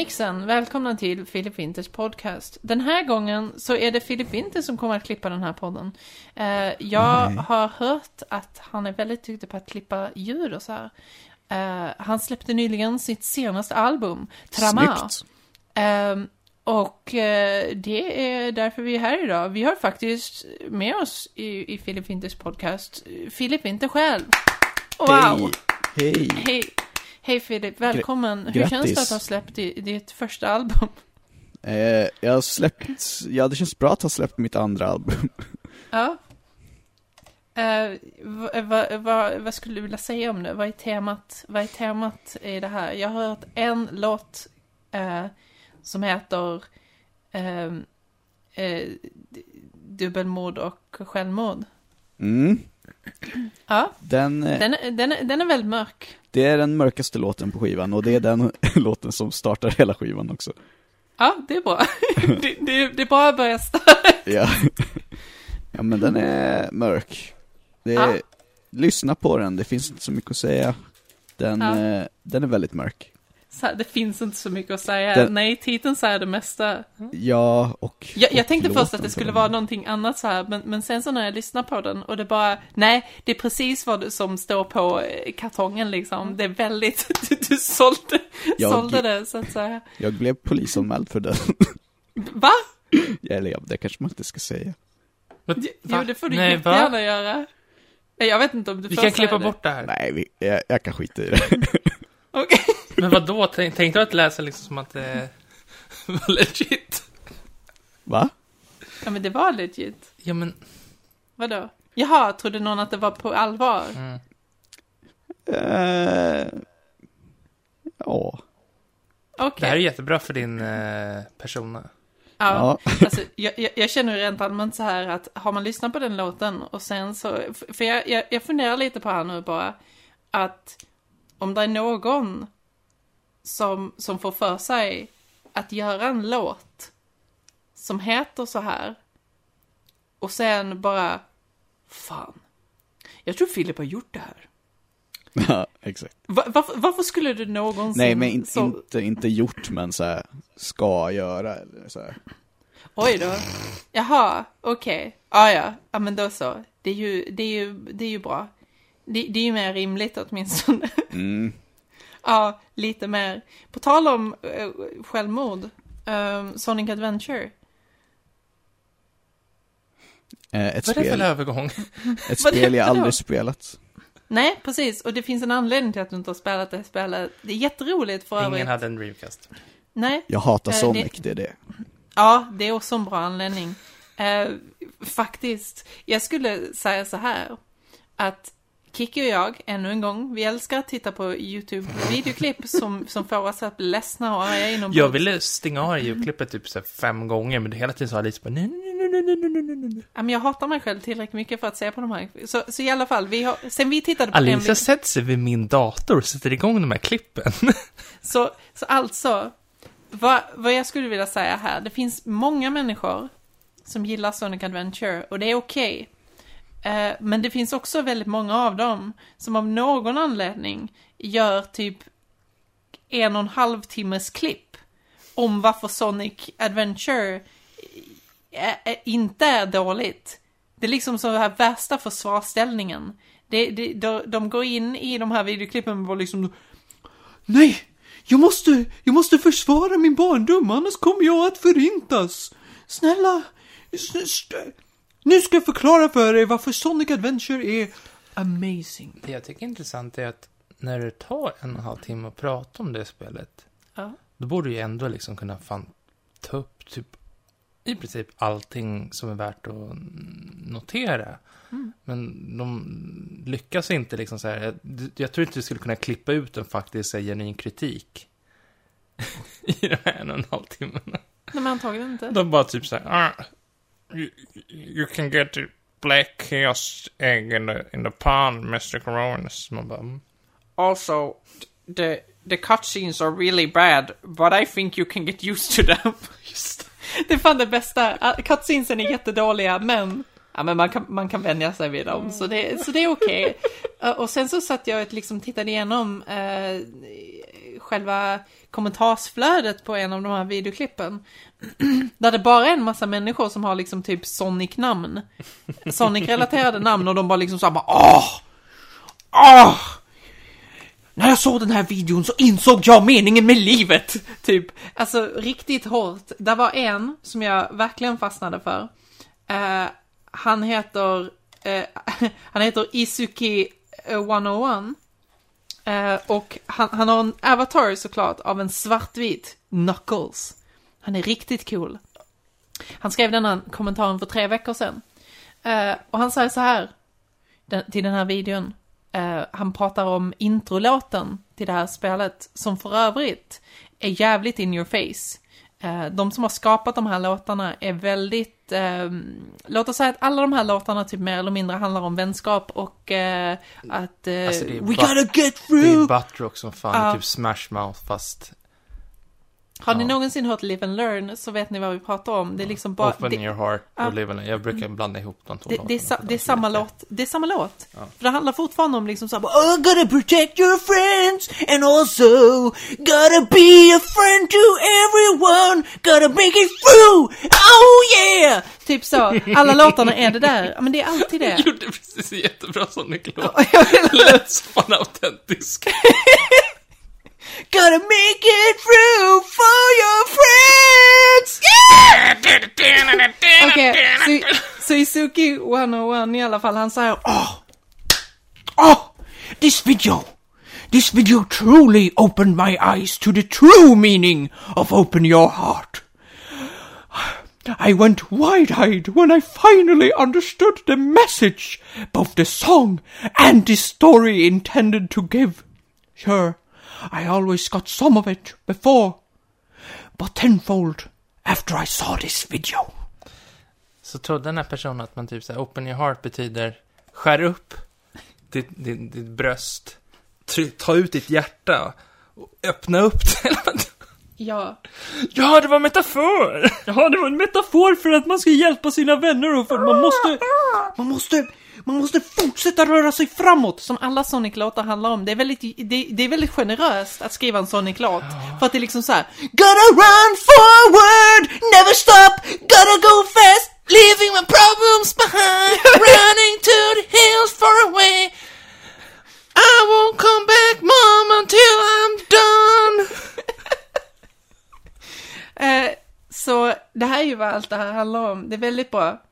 Tjenixen! Välkomna till Filip Winters podcast. Den här gången så är det Filip Winter som kommer att klippa den här podden. Eh, jag Nej. har hört att han är väldigt duktig på att klippa ljud och så här. Eh, han släppte nyligen sitt senaste album. Snyggt. Ehm, och eh, det är därför vi är här idag. Vi har faktiskt med oss i, i Filip Winters podcast Filip Winter själv. Wow! Hej. Hej. Hej! Hej Filip, välkommen. Hur grattis. känns det att ha släppt di- ditt första album? Eh, jag har släppt, ja det känns bra att ha släppt mitt andra album. Ja. Eh, vad va, va, vad skulle du vilja säga om det? Vad är temat, vad är temat i det här? Jag har hört en låt eh, som heter eh, d- Dubbelmord och självmord. Mm. Ja, Den, eh, den, den, den är väldigt mörk. det är den mörkaste låten på skivan och det är den låten som startar hela skivan också. Ja, det är bra. det, det, det är bara att börja starta. Ja. ja men den är mörk. Är, Ja. Lyssna på den, det finns inte så mycket att säga. Den, Ja. eh, den är väldigt mörk. Så här, det finns inte så mycket att säga. Den- Nej, titeln säger det mesta. Ja, och Jag, jag och tänkte först att det skulle vara någonting annat så här, men, men sen så när jag lyssnar på den och det bara, nej, det är precis vad som står på eh, kartongen liksom. Det är väldigt, du, du sålde, Jag- sålde det så att säga. Jag blev polisanmäld för den. Va? Eller ja, det kanske man inte ska säga. Men, Jo, va? det får du Nej, jättegärna va? göra. Nej, Jag vet inte om du Vi får kan klippa det. bort det här. Nej, vi, jag, jag kan skita i det. Okej. Men vad då? Tänkte du att läsa liksom som att det var legit? Va? Ja, men det var legit. Ja, men... Vadå? Jaha, trodde någon att det var på allvar? Mm. Eh, ja. Okej. Det här är jättebra för din eh, persona. Ja, Ja. alltså, jag, jag, jag känner rent allmänt så här att har man lyssnat på den låten och sen så, för jag, jag, jag funderar lite på här nu bara, att om det är någon som, som får för sig att göra en låt som heter så här och sen bara, fan, jag tror Filip har gjort det här. ja, exakt. Va, varför, varför skulle du någonsin... Nej, men in, så, inte, inte gjort, men så här, ska göra eller så här. Oj då. Jaha, okej. Ah, ja, ja, men då så. Det är ju, det är ju, det är ju bra. Det, det är ju mer rimligt åtminstone. Mm. Ja, lite mer. På tal om uh, självmord. Um, Sonic Adventure. Eh, ett Vad är det för spel, övergång? ett spel är jag det aldrig spelat. Nej, precis. Och det finns en anledning till att du inte har spelat det här spelet. Det är jätteroligt för övrigt. Ingen hade en Dreamcast. Nej. Jag hatar Eh, det- Sonic, det är det. Ja, det är också en bra anledning. Eh, faktiskt, jag skulle säga så här. Att Kiki och jag, ännu en gång, vi älskar att titta på YouTube-videoklipp som, som får oss att bli ledsna och arga inombords. Jag ville stänga av ljudklippet typ så fem gånger, men hela tiden sa Alice bara nej, nej, nej, nej, nej, nej, nej. Ja, men jag hatar mig själv tillräckligt mycket för att se på de här. Så, så i alla fall, vi har, sen vi tittade på Alice den... Alice sätter sig vid min dator och sätter igång de här klippen. så, så alltså, vad, vad jag skulle vilja säga här, det finns många människor som gillar Sonic Adventure och det är okej. Okay. Eh, men det finns också väldigt många av dem som av någon anledning gör typ en och en halv timmes klipp om varför Sonic Adventure eh, eh, inte är dåligt. Det är liksom så här värsta försvarsställningen. Det, det, de, de går in i de här videoklippen och bara liksom Nej! Jag måste, jag måste försvara min barndom, annars kommer jag att förintas. Snälla, nu ska jag förklara för dig varför Sonic Adventure är amazing. Det jag tycker är intressant är att när det tar en och en halv timme att prata om det spelet, Ja. då borde du ju ändå liksom kunna fan ta upp typ i princip allting som är värt att notera. Mm. Men de lyckas inte liksom så här. Jag, jag tror inte du skulle kunna klippa ut en faktisk så här, genuin kritik i de här en och en halv timmarna. Nej men antagligen inte. De bara typ så här. You, you can get the black chaos egg in the, in the pond, Mr. Bara, mm. Also, the, the cutscenes are really bad, but I think you can get used to them. Just. Det är fan det bästa. Cutscenesen är jättedåliga, men Ja, men man kan, man kan vänja sig vid dem, så det, så det är okej. Eh, och sen så satt jag och liksom tittade igenom eh, själva kommentarsflödet på en av de här videoklippen. Där det bara är en massa människor som har liksom typ Sonic-namn. Sonic-relaterade namn och de bara liksom såhär bara åh! Åh! När jag såg den här videon så insåg jag meningen med livet! Typ, alltså riktigt hårt. Det var en som jag verkligen fastnade för. Uh, han heter, uh, han heter Isuki101. Eh, Eh, och han, han har en avatar såklart av en svartvit Knuckles. Han är riktigt cool. Han skrev denna kommentaren för tre veckor sedan. Eh, och han säger så här den, till den här videon. Eh, han pratar om introlåten till det här spelet, som för övrigt är jävligt in your face. Eh, de som har skapat de här låtarna är väldigt, eh, låt oss säga att alla de här låtarna typ mer eller mindre handlar om vänskap och eh, att eh, Alltså, det är we gotta get Det är through. Buttrock som fan, är typ Smash Mouth fast Har ni Ja. någonsin hört Live and Learn så vet ni vad vi pratar om. Det är liksom bara, Open det, your heart och live and Jag brukar blanda ihop de två det, det, är, sa, låtarna. det är samma låt, det är samma låt. Ja. För det handlar fortfarande om liksom såhär, oh, gotta protect your friends and also gotta be a friend to everyone, gotta make it through, oh yeah! Typ så, alla låtarna är det där, men det är alltid det. gjorde precis en jättebra. Jag vill- Lät så fan autentisk. Gotta make it through for your friends! Yeah! Okej, så, så Isuki 101 i alla fall, han säger oh, oh, this video, this video truly opened my eyes to the true meaning of open your heart. I went wide-eyed when I finally understood the message both the song and the story intended to give. Sure, I always got some of it before, but tenfold after I saw this video. Så trodde den här personen att man typ såhär, open your heart betyder skär upp ditt, ditt, ditt bröst, try, ta ut ditt hjärta och öppna upp det. Ja. ja, det var en metafor! Jaha, det var en metafor för att man ska hjälpa sina vänner och för att man måste... Man måste, man måste fortsätta röra sig framåt, som alla Sonic-låtar handlar om. Det är väldigt, det, det är väldigt generöst att skriva en Sonic-låt. För att det är liksom så här. Gotta run forward, never stop, gotta go fast, leaving my problems behind, running to the hills far away. I won't come back mom until I'm done. eh, så det här är ju vad allt det här handlar om. Det är väldigt bra.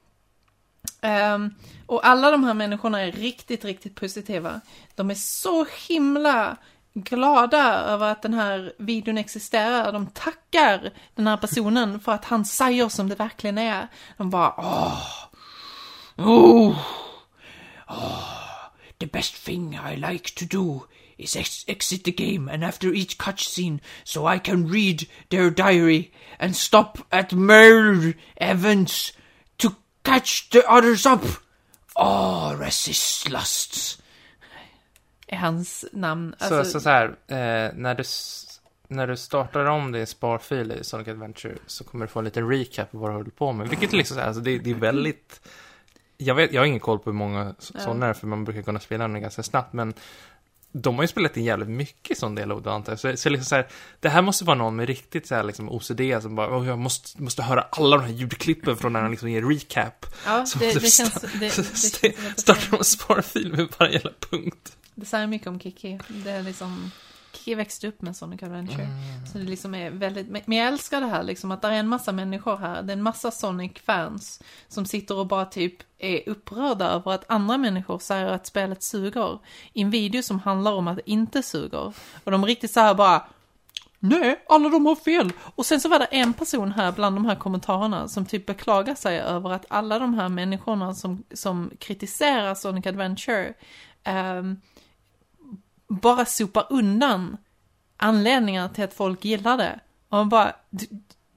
Ehm, och alla de här människorna är riktigt, riktigt positiva. De är så himla glada över att den här videon existerar. De tackar den här personen för att han säger som det verkligen är. De bara åh, oh, oh, the best thing I like to do is ex- exit the game and after each cutscene so I can read their diary and stop at Merle Evans to catch the others up. Oh, resist lusts. Är hans namn. Så, så, så här, eh, när, du, när du startar om din sparfil i Sonic Adventure så kommer du få en liten recap på vad du håller på med. Vilket liksom så här, alltså det, det är väldigt... Jag, vet, jag har ingen koll på hur många Ja. sådana är, för man brukar kunna spela den ganska snabbt, men de har ju spelat in jävligt mycket sån del då antar jag. Så, så liksom så här, det här måste vara någon med riktigt så här liksom OCD som bara, "Åh, jag måste, måste höra alla de här ljudklippen från när han liksom ger recap. Ja, Så det, det känns... sta- Det, det, det, st- känns väldigt Startar de en sparfil med varje jävla punkt. Det säger mycket om Kiki. Det är liksom... Kiki växte upp med Sonic Adventure. Mm. Så det liksom är väldigt... Men jag älskar det här liksom att det är en massa människor här. Det är en massa Sonic-fans som sitter och bara typ är upprörda över att andra människor säger att spelet suger. I en video som handlar om att det inte suger. Och de riktigt så här bara... Nej, alla de har fel. Och sen så var det en person här bland de här kommentarerna som typ beklagar sig över att alla de här människorna som, som kritiserar Sonic Adventure ehm, bara sopar undan anledningar till att folk gillar det. Och man bara, "D-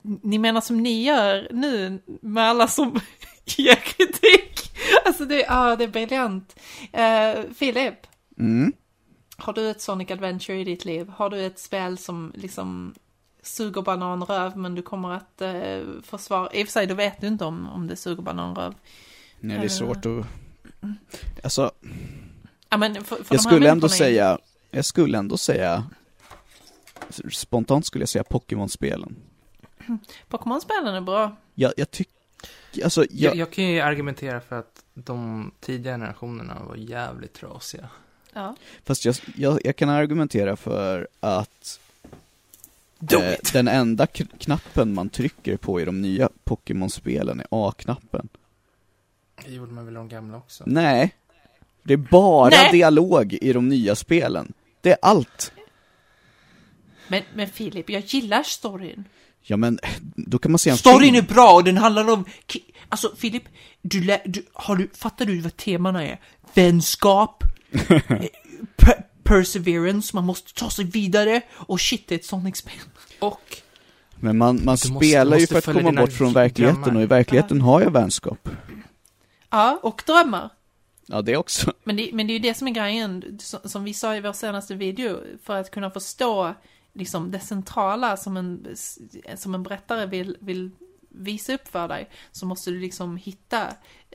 ni menar som ni gör nu med alla som ger kritik? Alltså det, ja, det är briljant. Uh, Filip, Mm. har du ett Sonic Adventure i ditt liv? Har du ett spel som liksom suger bananröv men du kommer att uh, försvara, i och för sig då vet du inte om, om det suger bananröv. Nej, det är svårt att... Alltså, Ja, men för, för jag skulle ändå säga, jag skulle ändå säga spontant skulle jag säga Pokémon-spelen. Pokémon-spelen är bra. Jag, jag tycker, alltså, Jag, jag, jag kan ju argumentera för att de tidiga generationerna var jävligt trasiga. Ja. fast jag, jag, jag kan argumentera för att eh, den enda knappen man trycker på i de nya Pokémon-spelen är A-knappen. Det gjorde man väl de gamla också? Nej. Det är bara Nej. dialog i de nya spelen. Det är allt. Men, men Filip, jag gillar storyn. Ja men, då kan man se en Storyn är film. bra och den handlar om... Alltså Filip, du, lä- du, har du, fattar du vad temana är? Vänskap, per- perseverance, man måste ta sig vidare och shit, det är ett Sonic-spel. Och Men man, man måste- spelar ju måste för att komma bort från verkligheten drömmar. och i verkligheten har jag vänskap. Ja, och drömmar. Ja, det också. Men det, men det är ju det som är grejen, som, vi sa i vår senaste video, för att kunna förstå liksom det centrala som en, som en berättare vill, vill visa upp för dig, så måste du liksom hitta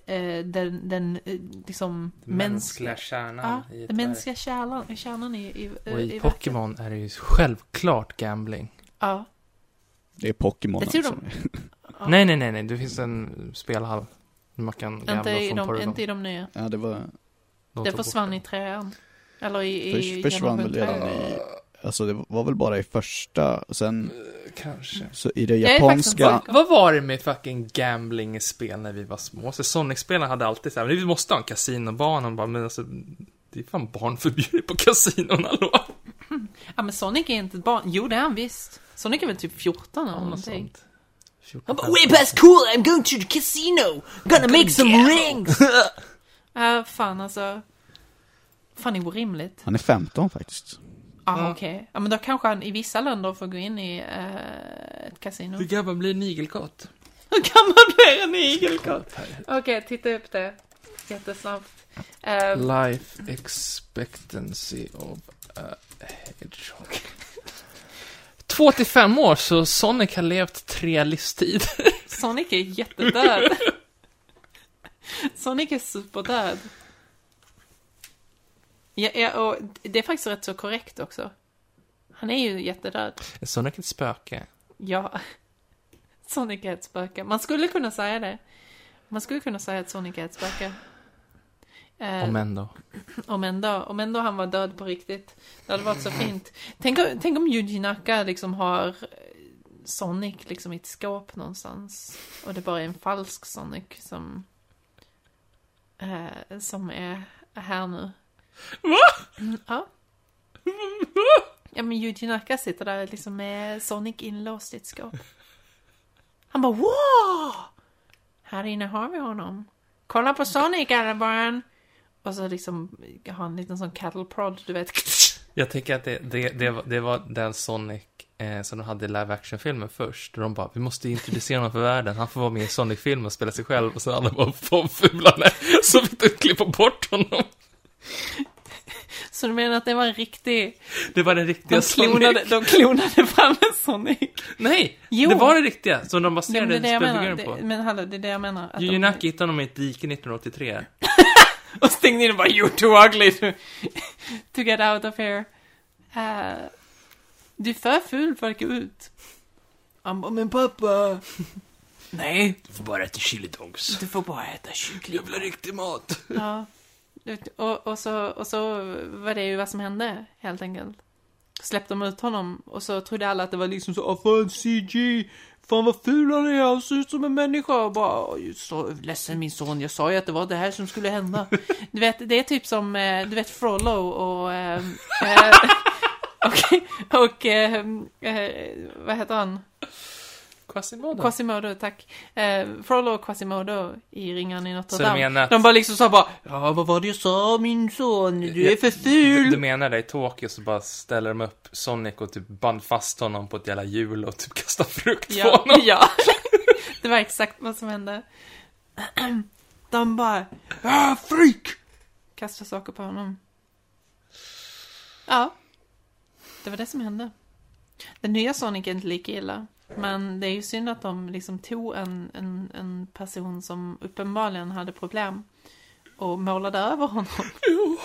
eh, den, den eh, liksom mänskliga kärnan ja, i den mänskliga kärnan, kärnan i, i, Och i verket. Pokémon är det ju självklart gambling. Ja. Det är Pokémon alltså. ja. Nej, nej, nej, nej, det finns en spelhall. Man kan gambla Inte i, de, inte i de nya. Ja, det var, De Det försvann bort i trean. Eller i, i förs, försvann väl redan i, alltså det var väl bara i första, och sen, det. Kanske. så i det Jag faktiskt japanska, inte Vad var det med fucking gambling i spel när vi var små? Så Sonic-spelarna hade alltid så här, "Men vi måste ha en kasinobana. Bara, men alltså, det är fan barnförbjudet på kasinon, hallå? Ja men Sonic är inte ett barn. Jo det är han visst. Sonic är väl typ 14 eller Ja, något någonting. sånt. 14, Han bara, 15. way past cool, I'm going to the casino, gonna make some rings! Ja fan alltså. Fan är orimligt. han är 15 faktiskt. Ja Ja. okej. Ja men då kanske han i vissa länder får gå in i eh, ett kasino. Hur gammal blir en igelkott? Hur gammal blir en igelkott? Okej, titta upp det. Jättesnabbt. Eh, Life expectancy of a hedgehog. Två till fem år, så Sonic har levt tre livstider. Sonic är jättedöd. Sonic är superdöd. Ja, ja, och det är faktiskt rätt så korrekt också. Han är ju jättedöd. Är Sonic ett spöke? Ja. Sonic är ett spöke. Man skulle kunna säga det. Man skulle kunna säga att Sonic är ett spöke. Eh, Om ändå. om ändå, om ändå han var död på riktigt. Det hade varit så fint. Tänk, om- tänk om Yuji Naka liksom har eh, Sonic liksom i ett skåp någonstans. Och det bara är en falsk Sonic som... Eh, som är här nu. Va? Ja. Ja men Yuji Naka sitter där liksom med Sonic inlåst i ett skåp. Han bara wow! Här inne har vi honom. Kolla på Sonic alla barn! Och så liksom har en liten sån cattle prod, du vet. Jag tänker att det, det, det, var, det var den Sonic eh, som de hade i live action-filmen först. Och de bara, vi måste introducera honom för världen. Han får vara med i Sonic-filmen och spela sig själv. Och sen alla bara, fan fulare. Så fick de klippa bort honom. Så du menar att det var en riktig... Det var den riktiga De klonade, Sonic. de klonade fram en Sonic. Nej, Jo. det var det riktiga. Som de Det, baserade det det spelfiguren Det, på. men hallå, det är det jag menar. Att de- hittade honom i ett dike 1983. Och stängde in och bara You're too ugly to, to get out of here. Eh, du är för ful för att gå ut. Han bara, men pappa. Nej, du får bara äta chili dogs. Du får bara äta kyckling. Jävla riktig mat. Ja. Och, och, så, och så var det ju vad som hände, helt enkelt. Släppte de ut honom och så trodde alla att det var liksom så, åh fan CG, fan vad ful han är, han ser ut som en människa. Och bara, "Oj, så ledsen min son, jag sa ju att det var det här som skulle hända. Du vet, det är typ som, eh, du vet Frollo och, ehm, eh, och, och ehm, eh, vad heter han? Quasimodo. Quasimodo, tack. Eh, Frollo och Quasimodo i Ringan i Notre du Dame. menar att- De bara liksom sa bara Ja, vad var det jag sa min son? Du är för ful! Du menar det i Tokyo så bara ställer de upp Sonic och typ band fast honom på ett jävla hjul och typ kastar frukt på Ja, honom. ja. det var exakt vad som hände. De bara ah, freak! Kastar saker på honom. Ja. Det var det som hände. Den nya Sonic är inte lika illa. Men det är ju synd att de liksom tog en, en, en person som uppenbarligen hade problem och målade över honom.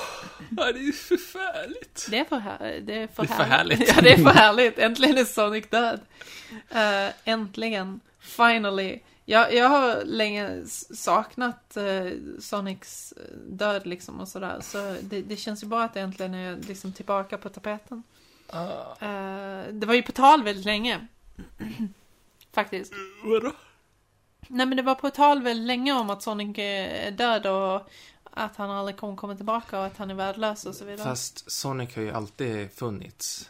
Ja, det är förfärligt. Det är för, här, det är för, Det är för härligt. Ja, det är för härligt. Äntligen är Sonic död. Eh, äntligen. Finally. Jag, jag har länge saknat eh, Sonics eh, död liksom och sådär. Så det, det känns ju bra att det äntligen är liksom tillbaka på tapeten. Eh, det var ju på tal väldigt länge. Faktiskt. vadå? Nej men det var på tal väldigt länge om att Sonic är död och att han aldrig kommer komma tillbaka och att han är värdelös och så vidare. Fast Sonic har ju alltid funnits.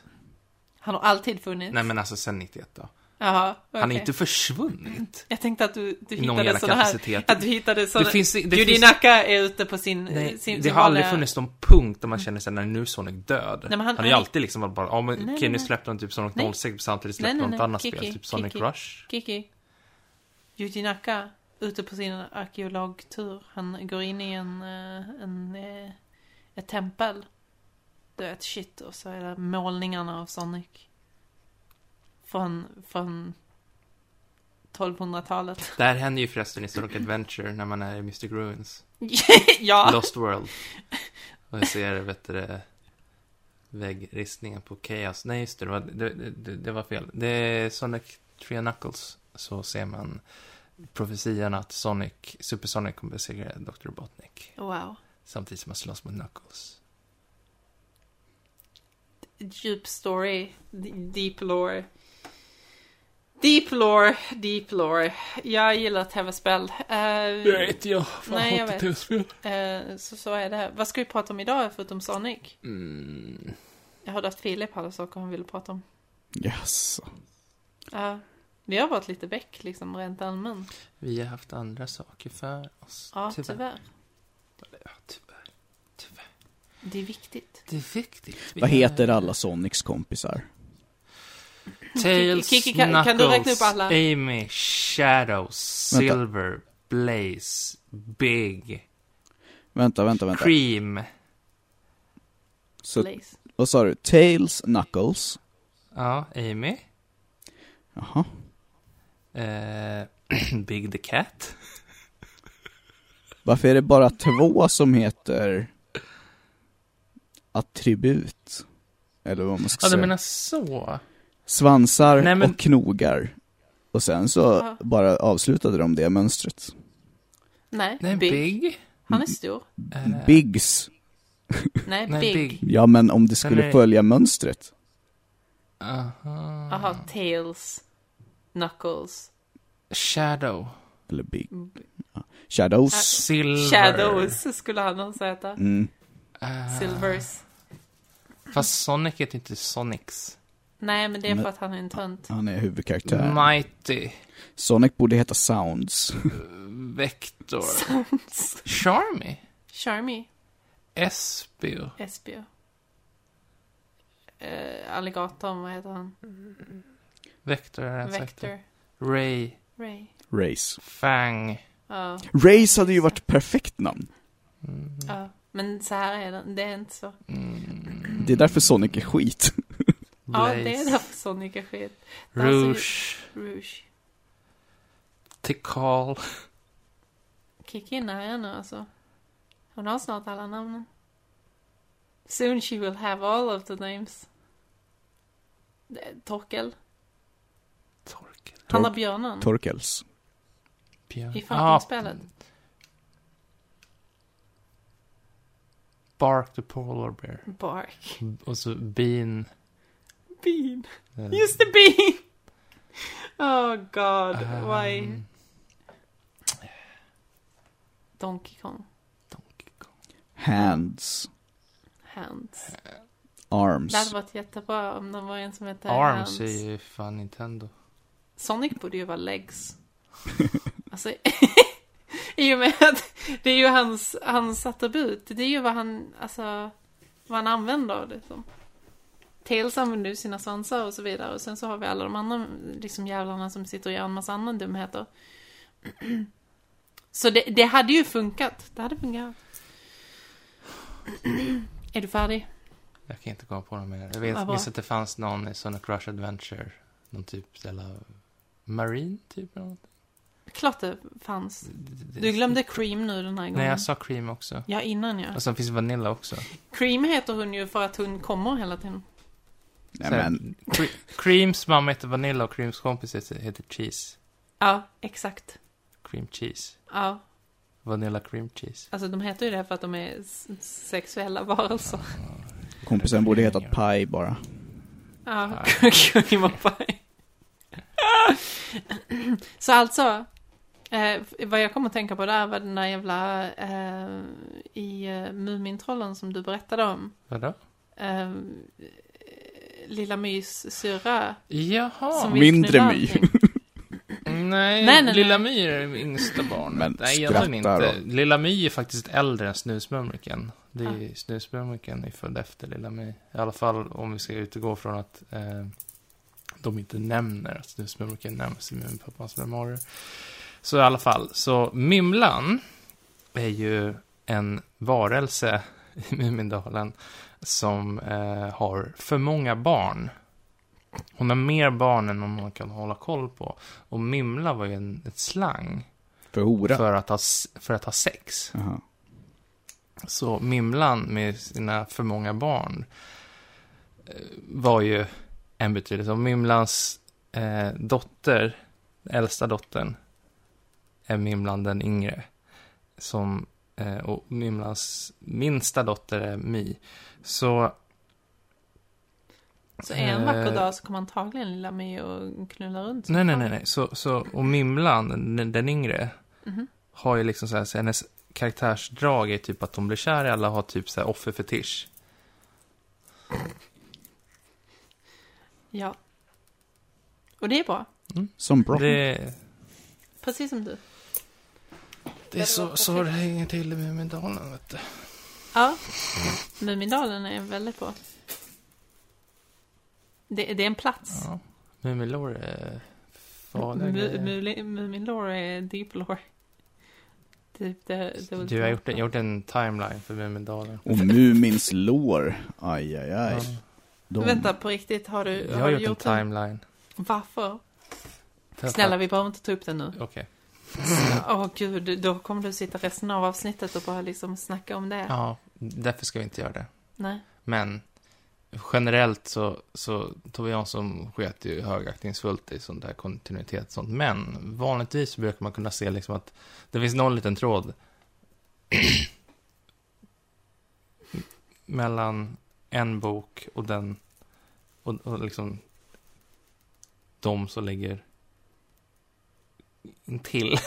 Han har alltid funnits. Nej, men alltså sen 91 då. Jaha, Han är inte försvunnit. Jag tänkte att du, du hittade sådana här... kapacitet. Att du hittade sådana... Det finns, det Judy finns, är ute på sin... nej, sin det har aldrig vanliga- funnits någon punkt där man känner sig när nu är Sonic död. Nej, han- han, har ju han- alltid liksom bara, ja men okej nu släppte de typ Sonic Nej. 06 samtidigt Nej, släppte nej, de nej. något annat Kiki, spel, typ Sonic Kiki. Rush. Kiki. Naka, ute på sin arkeologtur. Han går in i en... eh, en eh, ett tempel. Du vet, shit. Och så är det målningarna av Sonic. Från... Från... 1200-talet. Det här händer ju förresten i Sonic Adventure när man är i Mystic Ruins. ja! Lost World. Och jag ser, vet du det, väggristningen på Chaos. Nej, just det, det var, det, det, det var fel. Det är Sonic Three Knuckles. Så ser man profetian att Sonic, Super Sonic kommer besegra Dr. Robotnik. Wow. Samtidigt som man slåss mot Knuckles. Djup story. Deep lore. Deep lore, deep lore. Jag gillar tv-spel. Eh, inte jag. Fan, Nej, jag hatar vet. tv-spel. eh, så, så är det. Vad ska vi prata om idag förutom Sonic? Mm. Jag hörde att Filip hade saker han ville prata om. Yes. Ja. vi har varit lite väck liksom rent allmänt. Vi har haft andra saker för oss. Ja, tyvärr. Ja, tyvärr. Tyvärr. Det är viktigt. Det är viktigt. Vi Vad heter alla Sonics kompisar? Tails, Kiki, kan- Knuckles, kan du räkna upp alla? Amy, Shadow, Silver, Blaze, Big, Vänta, vänta, vänta. Cream. Så, Blaze. vad sa du? Tails, Knuckles. Ja, Amy. Jaha. Eh, Big the Cat. Varför är det bara två som heter attribut? Eller vad man ska Ja, du säga. menar så? Svansar Nej, men- och knogar. Och sen så Ja. bara avslutade de det mönstret. Nej, Nej, Big. Big. Han är stor. Eh, Biggs. Nej, Nej, Big. Big. Ja, men om det skulle Nej. följa mönstret. Aha. Jaha, Tails. Knuckles. Shadow. Eller Big. B- Shadows. Silver. Shadows skulle han nog heta. Mm. Eh, Silvers. Fast Sonic heter inte Sonics. Nej, men det är Men- för att han är en tönt. Han är huvudkaraktär. Mighty. Sonic borde heta Sounds. Vector. Charmy. Charmy. Espio. Espio. Eh, alligatorn, vad heter han? Vector har jag sagt. Vector. Ray. Ray. Race. Fang. Ja, Race hade ju varit perfekt namn. Mm. ja. Men så här är det. Det är inte så. Mm. Det är därför Sonic är skit. Ja, det är därför Sonic är skit. Rouge. Rouge. Tikal. Kicka in här nu alltså. Hon har snart alla namnen. Soon she will have all of the names. Torkel. Torkel. Han har björnen. Torkels. Björn. I Ah, fucking-spelet. Bark the Polar Bear. Bark. Och så Bean. Bean. Just det, Bean! Oh god, why? ehm, Donkey Kong. Donkey Kong. Hands. Hands. Arms. Det hade varit jättebra om det var en som hette Arms Hands. är ju fan Nintendo. Sonic borde ju vara legs. alltså, i och med att det är ju hans, hans attribut. Det är ju vad han, alltså, vad han använder liksom. Tails använder ju sina svansar och så vidare. Och sen så har vi alla de andra liksom jävlarna som sitter och gör en massa andra dumheter. Så det, det hade ju funkat. Det hade fungerat. är du färdig? Jag kan inte komma på något mer. Jag vet, bra. visst att det fanns någon i Sonic Rush Adventure. Någon typ, eller Marine typ eller något. Klart det fanns. Du glömde Cream nu den här gången. Nej, jag sa cream också. Ja, innan ja. Och sen finns vanilla också. Cream heter hon ju för att hon kommer hela tiden. Nej Så men, Cre- Creams mamma heter Vanilla och Creams kompis heter, heter Cheese. Ja, exakt. Cream Cheese. Ja, Vanilla Cream Cheese. alltså de heter ju det för att de är sexuella varelser. kompisen borde hetat Pie bara. Ja, och pie. Så alltså, eh, vad jag kommer att tänka på där var den där jävla eh, i eh, Mumintrollen som du berättade om. Vadå? Eh, Lilla Mys syrra. Jaha. mindre My. Nej, Nej, nej, Lilla. My är det yngsta barnet. Men nej, egentligen inte. Lilla My är faktiskt äldre än Snusmumriken. Det är, Ah. Snusmumriken är född efter Lilla My. I alla fall om vi ska utgå från att eh, de inte nämner att Snusmumriken nämns i Muminpappans memoarer. Så i alla fall, så Mymlan är ju en varelse i Mumindalen som eh, har för många barn. Hon har mer barn än hon kan hålla koll på. Och Mymla var ju en, ett slang För hora. för att, ha, för att ha sex. Jaha. Så Mymlan med sina för många barn eh, var ju en betydelse. Och Mymlans eh, dotter, äldsta dottern, är Mymlan den yngre. Som, och Mymlans minsta dotter är My. Så Så en vacker Eh. dag så kommer antagligen Lilla My och knulla runt. Nej, nej, nej, nej. Så, så, och Mymlan, den, den yngre, Mhm. har ju liksom så här, så hennes karaktärsdrag är typ att hon blir kär i alla har typ så här offerfetisch. Ja. Och det är bra. Som bra. Det, Precis som du. Det är så, så det hänger till i Mumindalen, vet du. Ja. Mumindalen är väldigt bra. Det, det är en plats. Ja. Mumilor är farliga Mu- grejer. Muli- Muminlore är deep lore. Typ det, det Du har gjort, en- gjort en timeline för Mumindalen. Och Mumins lår. Aj, aj, aj. Ja. De... Vänta, på riktigt, har du, Jag har har gjort en gjort en? timeline. Varför? För att- Snälla, vi behöver inte ta upp den nu. Okej. Åh gud, då kommer du sitta resten av avsnittet och bara liksom snacka om det. Ja, därför ska vi inte göra det. Nej. Men generellt så, så Tove Jansson sket ju högaktningsfullt i sån där kontinuitet och sånt. Men vanligtvis brukar man kunna se liksom att det finns någon liten tråd mellan en bok och den och, och liksom de som ligger intill.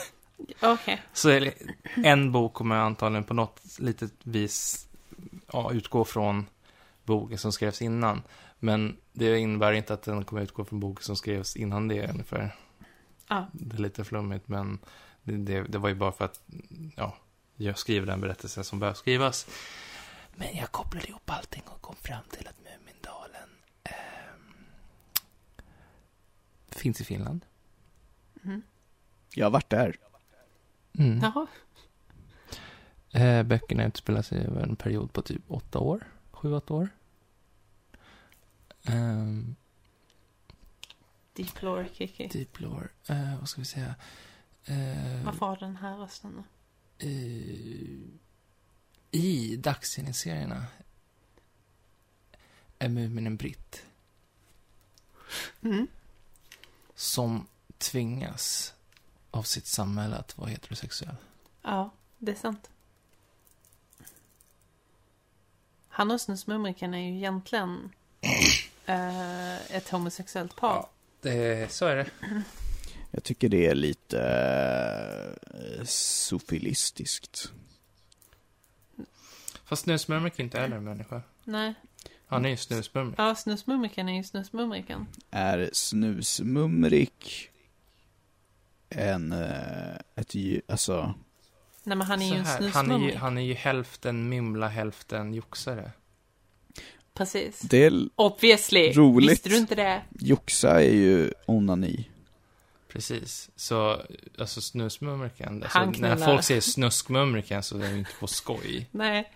Okej. Så en bok kommer antagligen på något litet vis ja, utgå från boken som skrevs innan. Men det innebär inte att den kommer utgå från boken som skrevs innan det ungefär. Ja. Det är lite flummigt, men det, det, det var ju bara för att ja, jag skriver den berättelsen som behöver skrivas. Men jag kopplade ihop allting och kom fram till att Mumindalen ehm, finns i Finland. Mhm. Jag har varit där. Mm. Jaha. Eh, böckerna utspelar sig över en period på typ åtta år. Sju, åtta år. Um, Deep lore, Kiki. deep lore. Eh, vad ska vi säga? Eh, Varför har den här rösten då? eh, I dagstidningsserierna är Mumin en britt Mm. som tvingas av sitt samhälle att vara heterosexuell. Ja, det är sant. Han och Snusmumriken är ju egentligen eh, ett homosexuellt par. Ja. Det, så är det. Jag tycker det är lite uh, sofilistiskt. Fast Snusmumrik inte är en människa. Nej. Han är ju snusmumrik. Ja, Snusmumriken är ju Snusmumriken. Är snusmumrik en, eh, ett djur, alltså, Nej, men han är ju en här, han, är ju, han är ju hälften mymla, hälften joxare. Precis. det är, Obviously. Roligt. Visste du inte det? joxa är ju onani. Precis. Så, alltså snusmumriken. Alltså, när folk säger snuskmumriken så är det inte på skoj. Nej.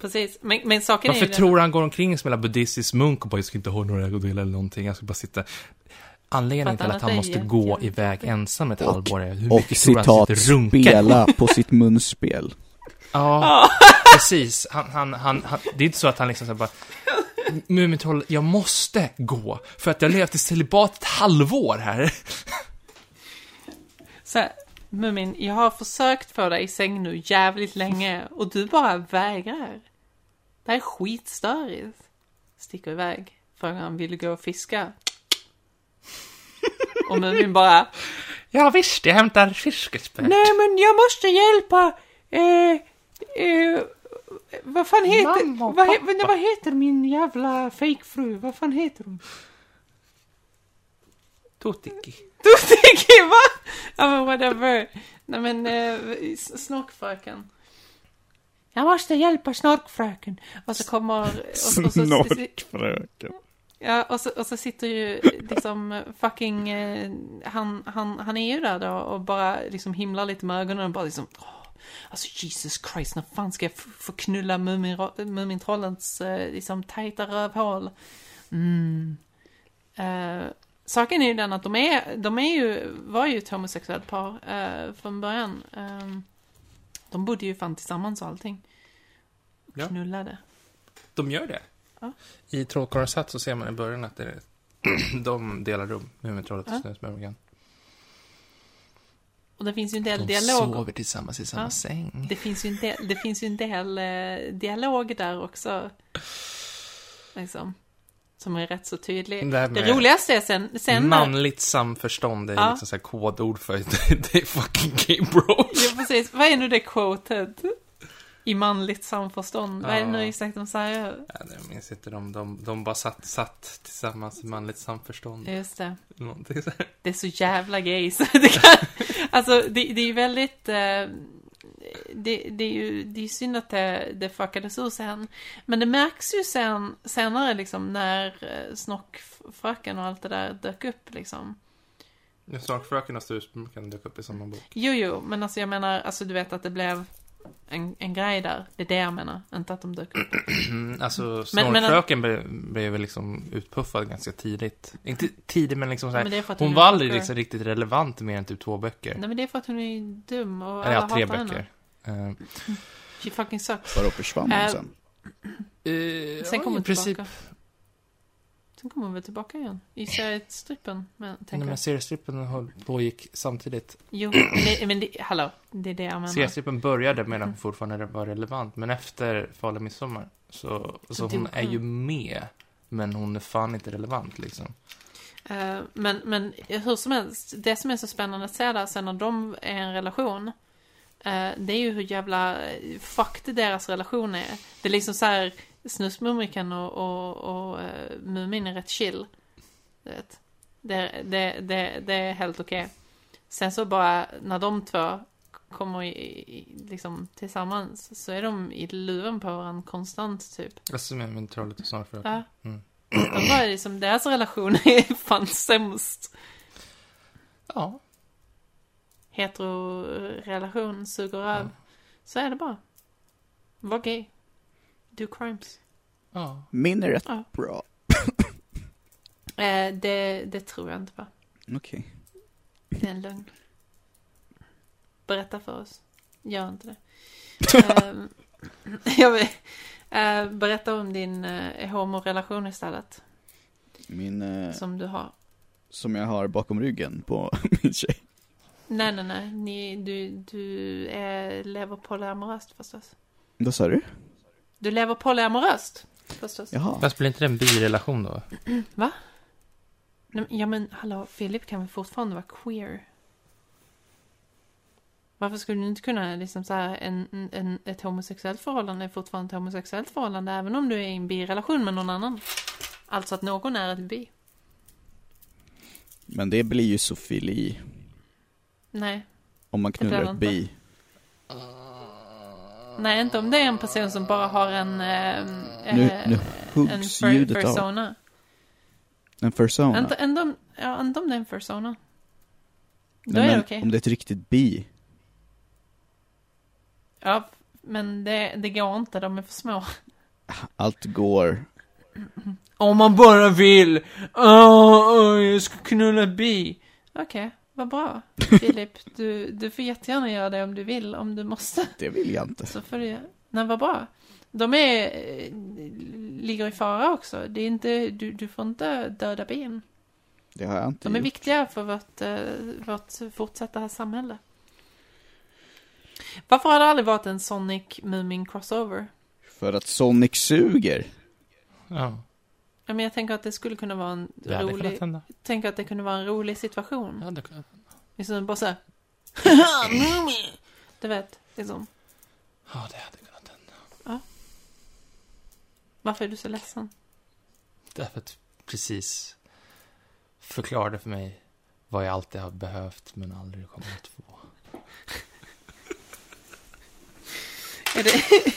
Precis. Men, men saken är Varför ju tror han går omkring som en buddhistisk munk och bara, jag ska inte ha några ägodelar eller någonting, jag ska bara sitta... Anledningen till att han måste gå iväg ensam ett Och- halvår är hur Och mycket tror han sitter och runkar? spela på sitt munspel. Ja, precis. Han, han, han, han, det är inte så att han liksom så bara Mumintroll, jag måste gå. För att jag har levt i celibat ett halvår här. Så här, Mumin, jag har försökt få dig i säng nu jävligt länge och du bara vägrar. Det här är skitstörigt. Sticker iväg. Frågar han, vill du gå och fiska? Och Mumin bara, Ja visst, jag hämtar fiskespö. Nej men jag måste hjälpa, eh, eh, vad fan heter, Mamma och vad, he, pappa. vad, heter min jävla fejkfru, vad fan heter hon? Totiki. tänker va? Ja men whatever. Nej men, eh, snorkfröken. Jag måste hjälpa snorkfröken. Och så kommer... Och, och så, Snorkfröken. Ja, och så, och så sitter ju liksom fucking, eh, han, han, han är ju där då och bara liksom himlar lite med ögonen och bara liksom, åh, alltså Jesus Christ, när fan ska jag få knulla Mumin- Mumintrollens eh, liksom tajta rövhål? Mm. Eh, saken är ju den att de är, de är ju, var ju ett homosexuellt par eh, från början. Eh, de bodde ju fan tillsammans och allting. Ja. Knullade. De gör det. Ja. I Trollkarlens hatt så ser man i början att det är, de delar rum, Mumintrollet och Ja. Snusmumriken. Och det finns ju en del De dialog sover tillsammans i samma Ja. säng. Det finns ju en del, det finns ju en del eh, dialog där också. Liksom. Som är rätt så tydlig. Det Det roligaste är sen, sen när, Manligt samförstånd är Ja. liksom så här kodord för det är fucking gay bro. Ja, precis. Vad är nu det quoted? I manligt samförstånd. Vad är det nu Ja. exakt de säger? Ja, jag minns inte, de, de, de bara satt, satt tillsammans i manligt samförstånd. Just det. Någonting så här. Det är så jävla gay så det kan, Alltså, det, det är ju väldigt... Eh, det, det är ju det är synd att det, det fuckades ur sen. Men det märks ju sen, senare liksom när eh, Snockfröken och allt det där dök upp liksom. Snarkfröken och Snusmumriken dök upp i samma bok. Jo, jo, men alltså jag menar, alltså du vet att det blev en, en grej där. Det är det jag menar, inte att de dök upp. Alltså, Snorkfröken blev, blev väl liksom utpuffad ganska tidigt. Inte tidigt, men liksom så här, Men Hon är var aldrig liksom riktigt relevant mer än typ två böcker. Nej men det är för att hon är dum och alla ja, tre hatar böcker. henne. Uh, She fucking sucks. Bara försvann hon Äh, sen. Sen kommer i hon princip. tillbaka. Sen kommer hon väl tillbaka igen. I seriestrippen, men Nej, men seriestrippen höll- pågick samtidigt. Jo, men men det, hallå, det är det jag menar. Seriestrippen började medan hon fortfarande var relevant, men efter Farlig Midsommar så, så, Så hon dog är ju hon. med, men hon är fan inte relevant liksom. Eh, men, men hur som helst, det som är så spännande att se där sen när de är i en relation, eh, det är ju hur jävla fucked deras relation är. Det är liksom så här, Snusmumriken och, och, och uh, Mumin är rätt chill. Du vet. Det, det, det, det är helt okej. Sen så bara, när de två kommer i, i, liksom tillsammans, så är de i luven på varandra konstant typ. Alltså med, med Trollet och Snarkfröken. Ja. Mm. De bara liksom, deras relation är fan sämst. Ja. Hetero-relation suger röv. Så är det bara. Var gay. Do crimes. Ja. Min är rätt Ja. bra. Eh, det, det tror jag inte på. Okej. Det är en lögn. Berätta för oss. Gör inte det. Jag vill, eh, berätta om din eh, homorelation istället. Min, eh, Som du har. som jag har bakom ryggen på min tjej. Nej, nej, nej. Ni, du du är, lever polyamoröst förstås. Vad sa du? Du lever polyamoröst förstås. Jaha. Fast blir inte det en birelation då? Nej, men- Ja men hallå, Philip kan väl fortfarande vara queer? Varför skulle du inte kunna liksom så här, en, en, ett homosexuellt förhållande är fortfarande ett homosexuellt förhållande även om du är i en birelation med någon annan? Alltså att någon är ett bi? Men det blir ju sofili. Nej. Om man knullar ett bi. Nej, inte om det är en person som bara har en... Eh, Nu, eh, nu en huggs per- ljudet av. persona. En persona. Inte, om, ja, inte om det är en persona. Då Nej, är det okej. Om det är ett riktigt bi. Ja, men det, det går inte, de är för små. Allt går. Om man bara vill. Åh, åh, jag ska knulla bi. Okej, vad bra. Filip, du, du får jättegärna göra det om du vill, om du måste. Det vill jag inte. Så får du Nej, vad bra. De är, eh, ligger i fara också. Det är inte, du, du får inte döda bin. Det har jag inte De är gjort. viktiga för vårt, eh, vårt fortsatta samhälle. Varför har det aldrig varit en Sonic Mumin crossover? För att Sonic suger. Ja, Ja, men jag tänker att det skulle kunna vara en det hade rolig... kunnat hända. Tänker att det kunde vara en rolig situation. Ja, det kunnat Liksom bara såhär... du vet, liksom. Ja, det hade kunnat hända. Varför är du så ledsen? Därför att precis förklarade för mig vad jag alltid har behövt men aldrig kommer att få. Är det,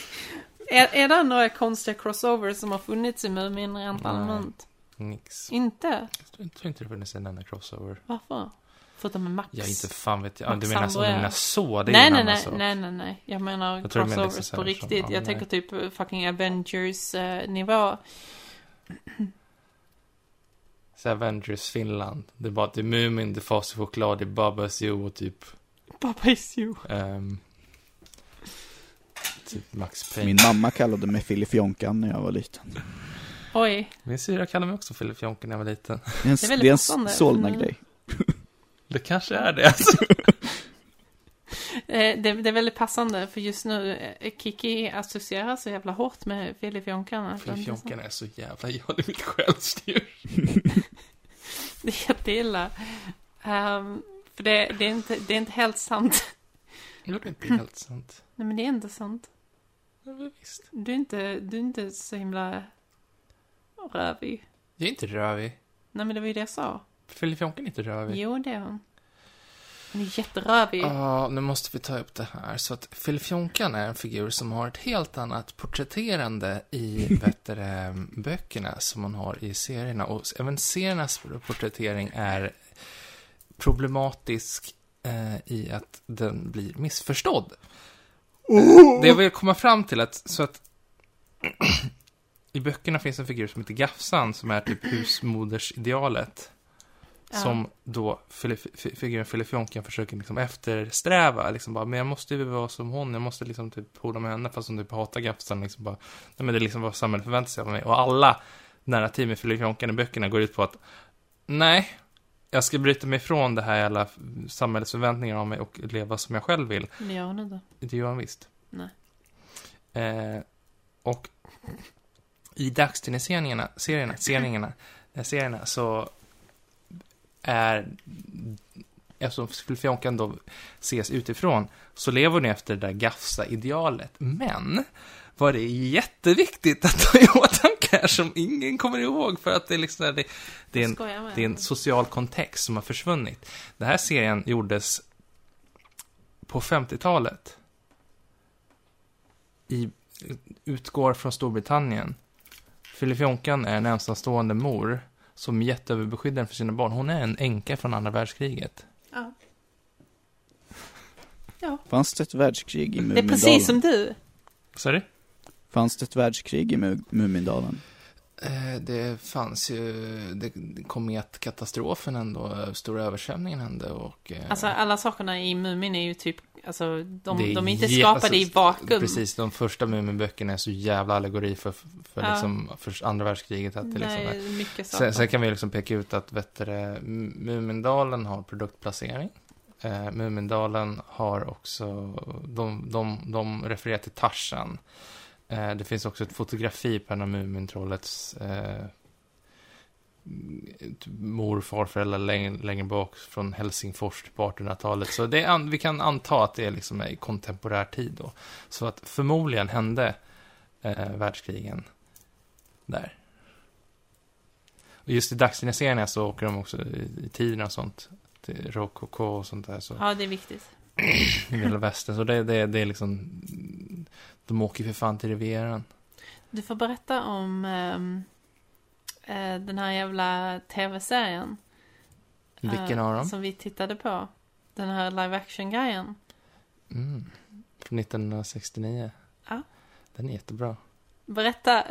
är, är det några konstiga crossovers som har funnits i Mumin rent Nej. allmänt? Nix. Inte? Jag tror, jag inte det funnits en enda crossover. Varför? Förutom med Max? Ja, inte fan vet jag. Ja, Max du menar så, du menar så? Det är nej, en nej, annan nej, sak. nej, nej, nej. Jag menar Jag du menar crossovers liksom på riktigt. som- jag ja, tänker nej. typ eh, fucking Avengers-nivå. Så Avengers Finland. Det är bara, det är Mumin, det är Fas och choklad, det är Babas Jo och typ... Papa is you. ehm, typ Max Payne. Min mamma kallade mig Filifjonkan när jag var liten. Oj. Min syra kallade mig också Filip Jonke när jag var liten. Det är en, Det är väldigt det är en. Solna-grej. Det kanske är det alltså. Eh, det, det är väldigt passande för just nu eh, Kiki associerar så jävla hårt med Filip Jonkan. att Filip det inte är så jävla, är mitt självstyre. så- Det är jätteilla. Ehm, för det, det, är inte, det är inte helt sant. Jo, det är inte helt sant. Nej, men det är inte sant. Visst. Du är inte, du är inte så himla rövig. Jag är inte rövig. Nej, men det var ju det jag sa. Filip Jonken är inte rövig. Jo, det är hon. Hon är jätterövig. Ja, nu måste vi ta upp det här. Så att Filip Jonkan är en figur som har ett helt annat porträtterande i bättre böckerna som man har i serierna. Och även seriernas porträttering är problematisk eh, i att den blir missförstådd. Det jag vill komma fram till att, så att i böckerna finns en figur som heter Gafsan som är typ husmodersidealet. Ja. Som då figuren Filip Jonken försöker liksom eftersträva. Liksom bara, men jag måste ju vara som hon, jag måste liksom typ pola med henne fast hon typ hatar Gafsan. Liksom bara, nej men det är liksom vad samhället förväntar sig av mig. Och alla narrativ med Filip Jonken i böckerna går ut på att nej, jag ska bryta mig ifrån det här jävla samhällets förväntningar av mig och leva som jag själv vill. Det gör hon inte. Det gör han visst. Nej. Eh, och i dagstidningsserierna, serierna, serierna, eh, serierna så är, eftersom Filifjonkan då ses utifrån, så lever hon efter det där Gafsa-idealet. Men, vad det jätteviktigt att ta i åtanke här som ingen kommer ihåg för att det är liksom, det, det är en det är en social kontext som har försvunnit. Den här serien gjordes på 50-talet. I, utgår från Storbritannien. Filip Jonkan är en ensamstående mor som är jätteöverbeskyddande för sina barn. Hon är en änka från andra världskriget. Ja. Fanns det ett världskrig i Det är Mumindalen? precis som du. Sorry? Fanns det ett världskrig i Mu- Mumindalen? Eh, Det fanns ju, det kometkatastrofen ändå, stora översvämningen hände och... eh, Alltså alla sakerna i Mumin är ju typ, alltså de, är de är inte skapade i alltså, vakuum. Precis, de första Muminböckerna är så jävla allegori för, för Ja. liksom, för andra världskriget. Att det liksom är. Nej, mycket saker. Sen, sen kan vi liksom peka ut att vet du, Mumindalen har produktplacering. Eh, Mumindalen har också, de, de, de refererar till Tarzan. Eh, det finns också ett fotografi på en av Mumintrollets eh, mor och farföräldrar längre, längre bak från Helsingfors på 1800-talet. Så det är, vi kan anta att det är liksom i kontemporär tid då. Så att förmodligen hände eh, världskrigen där. Och just i dagstidningsserierna så åker de också i, i tiden och sånt. Till rokoko och sånt där. Så Ja, det är viktigt. i Vilda Västern. Så det, det, det är liksom... De åker för fan till Rivieran. Du får berätta om ehm, eh, den här jävla tv-serien. Vilken eh, av dem? Som vi tittade på. Den här live action-grejen. Mm. Från 1969. Ja. Den är jättebra. Berätta.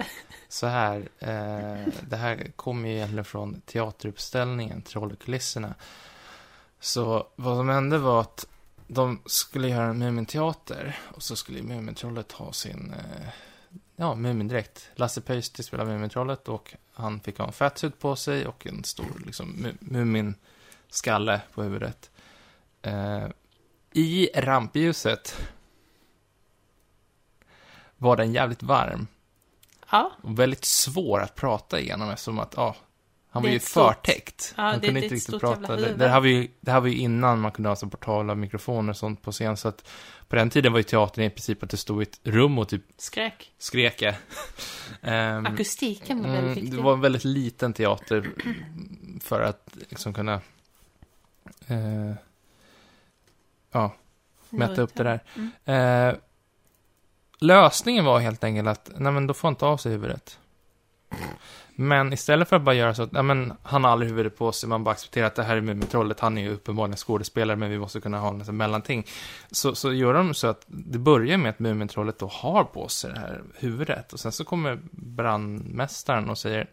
Så här, eh, det här kommer ju egentligen från teateruppställningen Trollkulisserna. Så vad som hände var att de skulle göra en Muminteater och så skulle Mumintrollet ha sin, eh, ja, Mumindräkt. Lasse Pöysti spelade Mumintrollet och han fick ha en fatsuit på sig och en stor, liksom, mu- Muminskalle på huvudet. Eh, I rampljuset var den jävligt varm. Ja, Och väldigt svår att prata igenom eftersom att, ja, han var ju förtäckt. Ja, han det- kunde det inte riktigt prata. Det, här var ju, det här var ju innan man kunde ha så portala mikrofoner och sånt på scen, så att på den tiden var ju teatern i princip att det stod i ett rum och typ skrek. jag. Ehm, Akustiken var väldigt mm, viktig. Det var en väldigt liten teater för att liksom kunna eh, ja, mäta upp det där. Mm. Eh, lösningen var helt enkelt att, nej men då får han inte av sig huvudet. Men istället för att bara göra så att, nej men han har aldrig huvudet på sig, man bara accepterar att det här är Mumintrollet, han är ju uppenbarligen skådespelare, men vi måste kunna ha en sån mellanting. Så, så gör de så att det börjar med att Mumintrollet då har på sig det här huvudet, och sen så kommer brandmästaren och säger,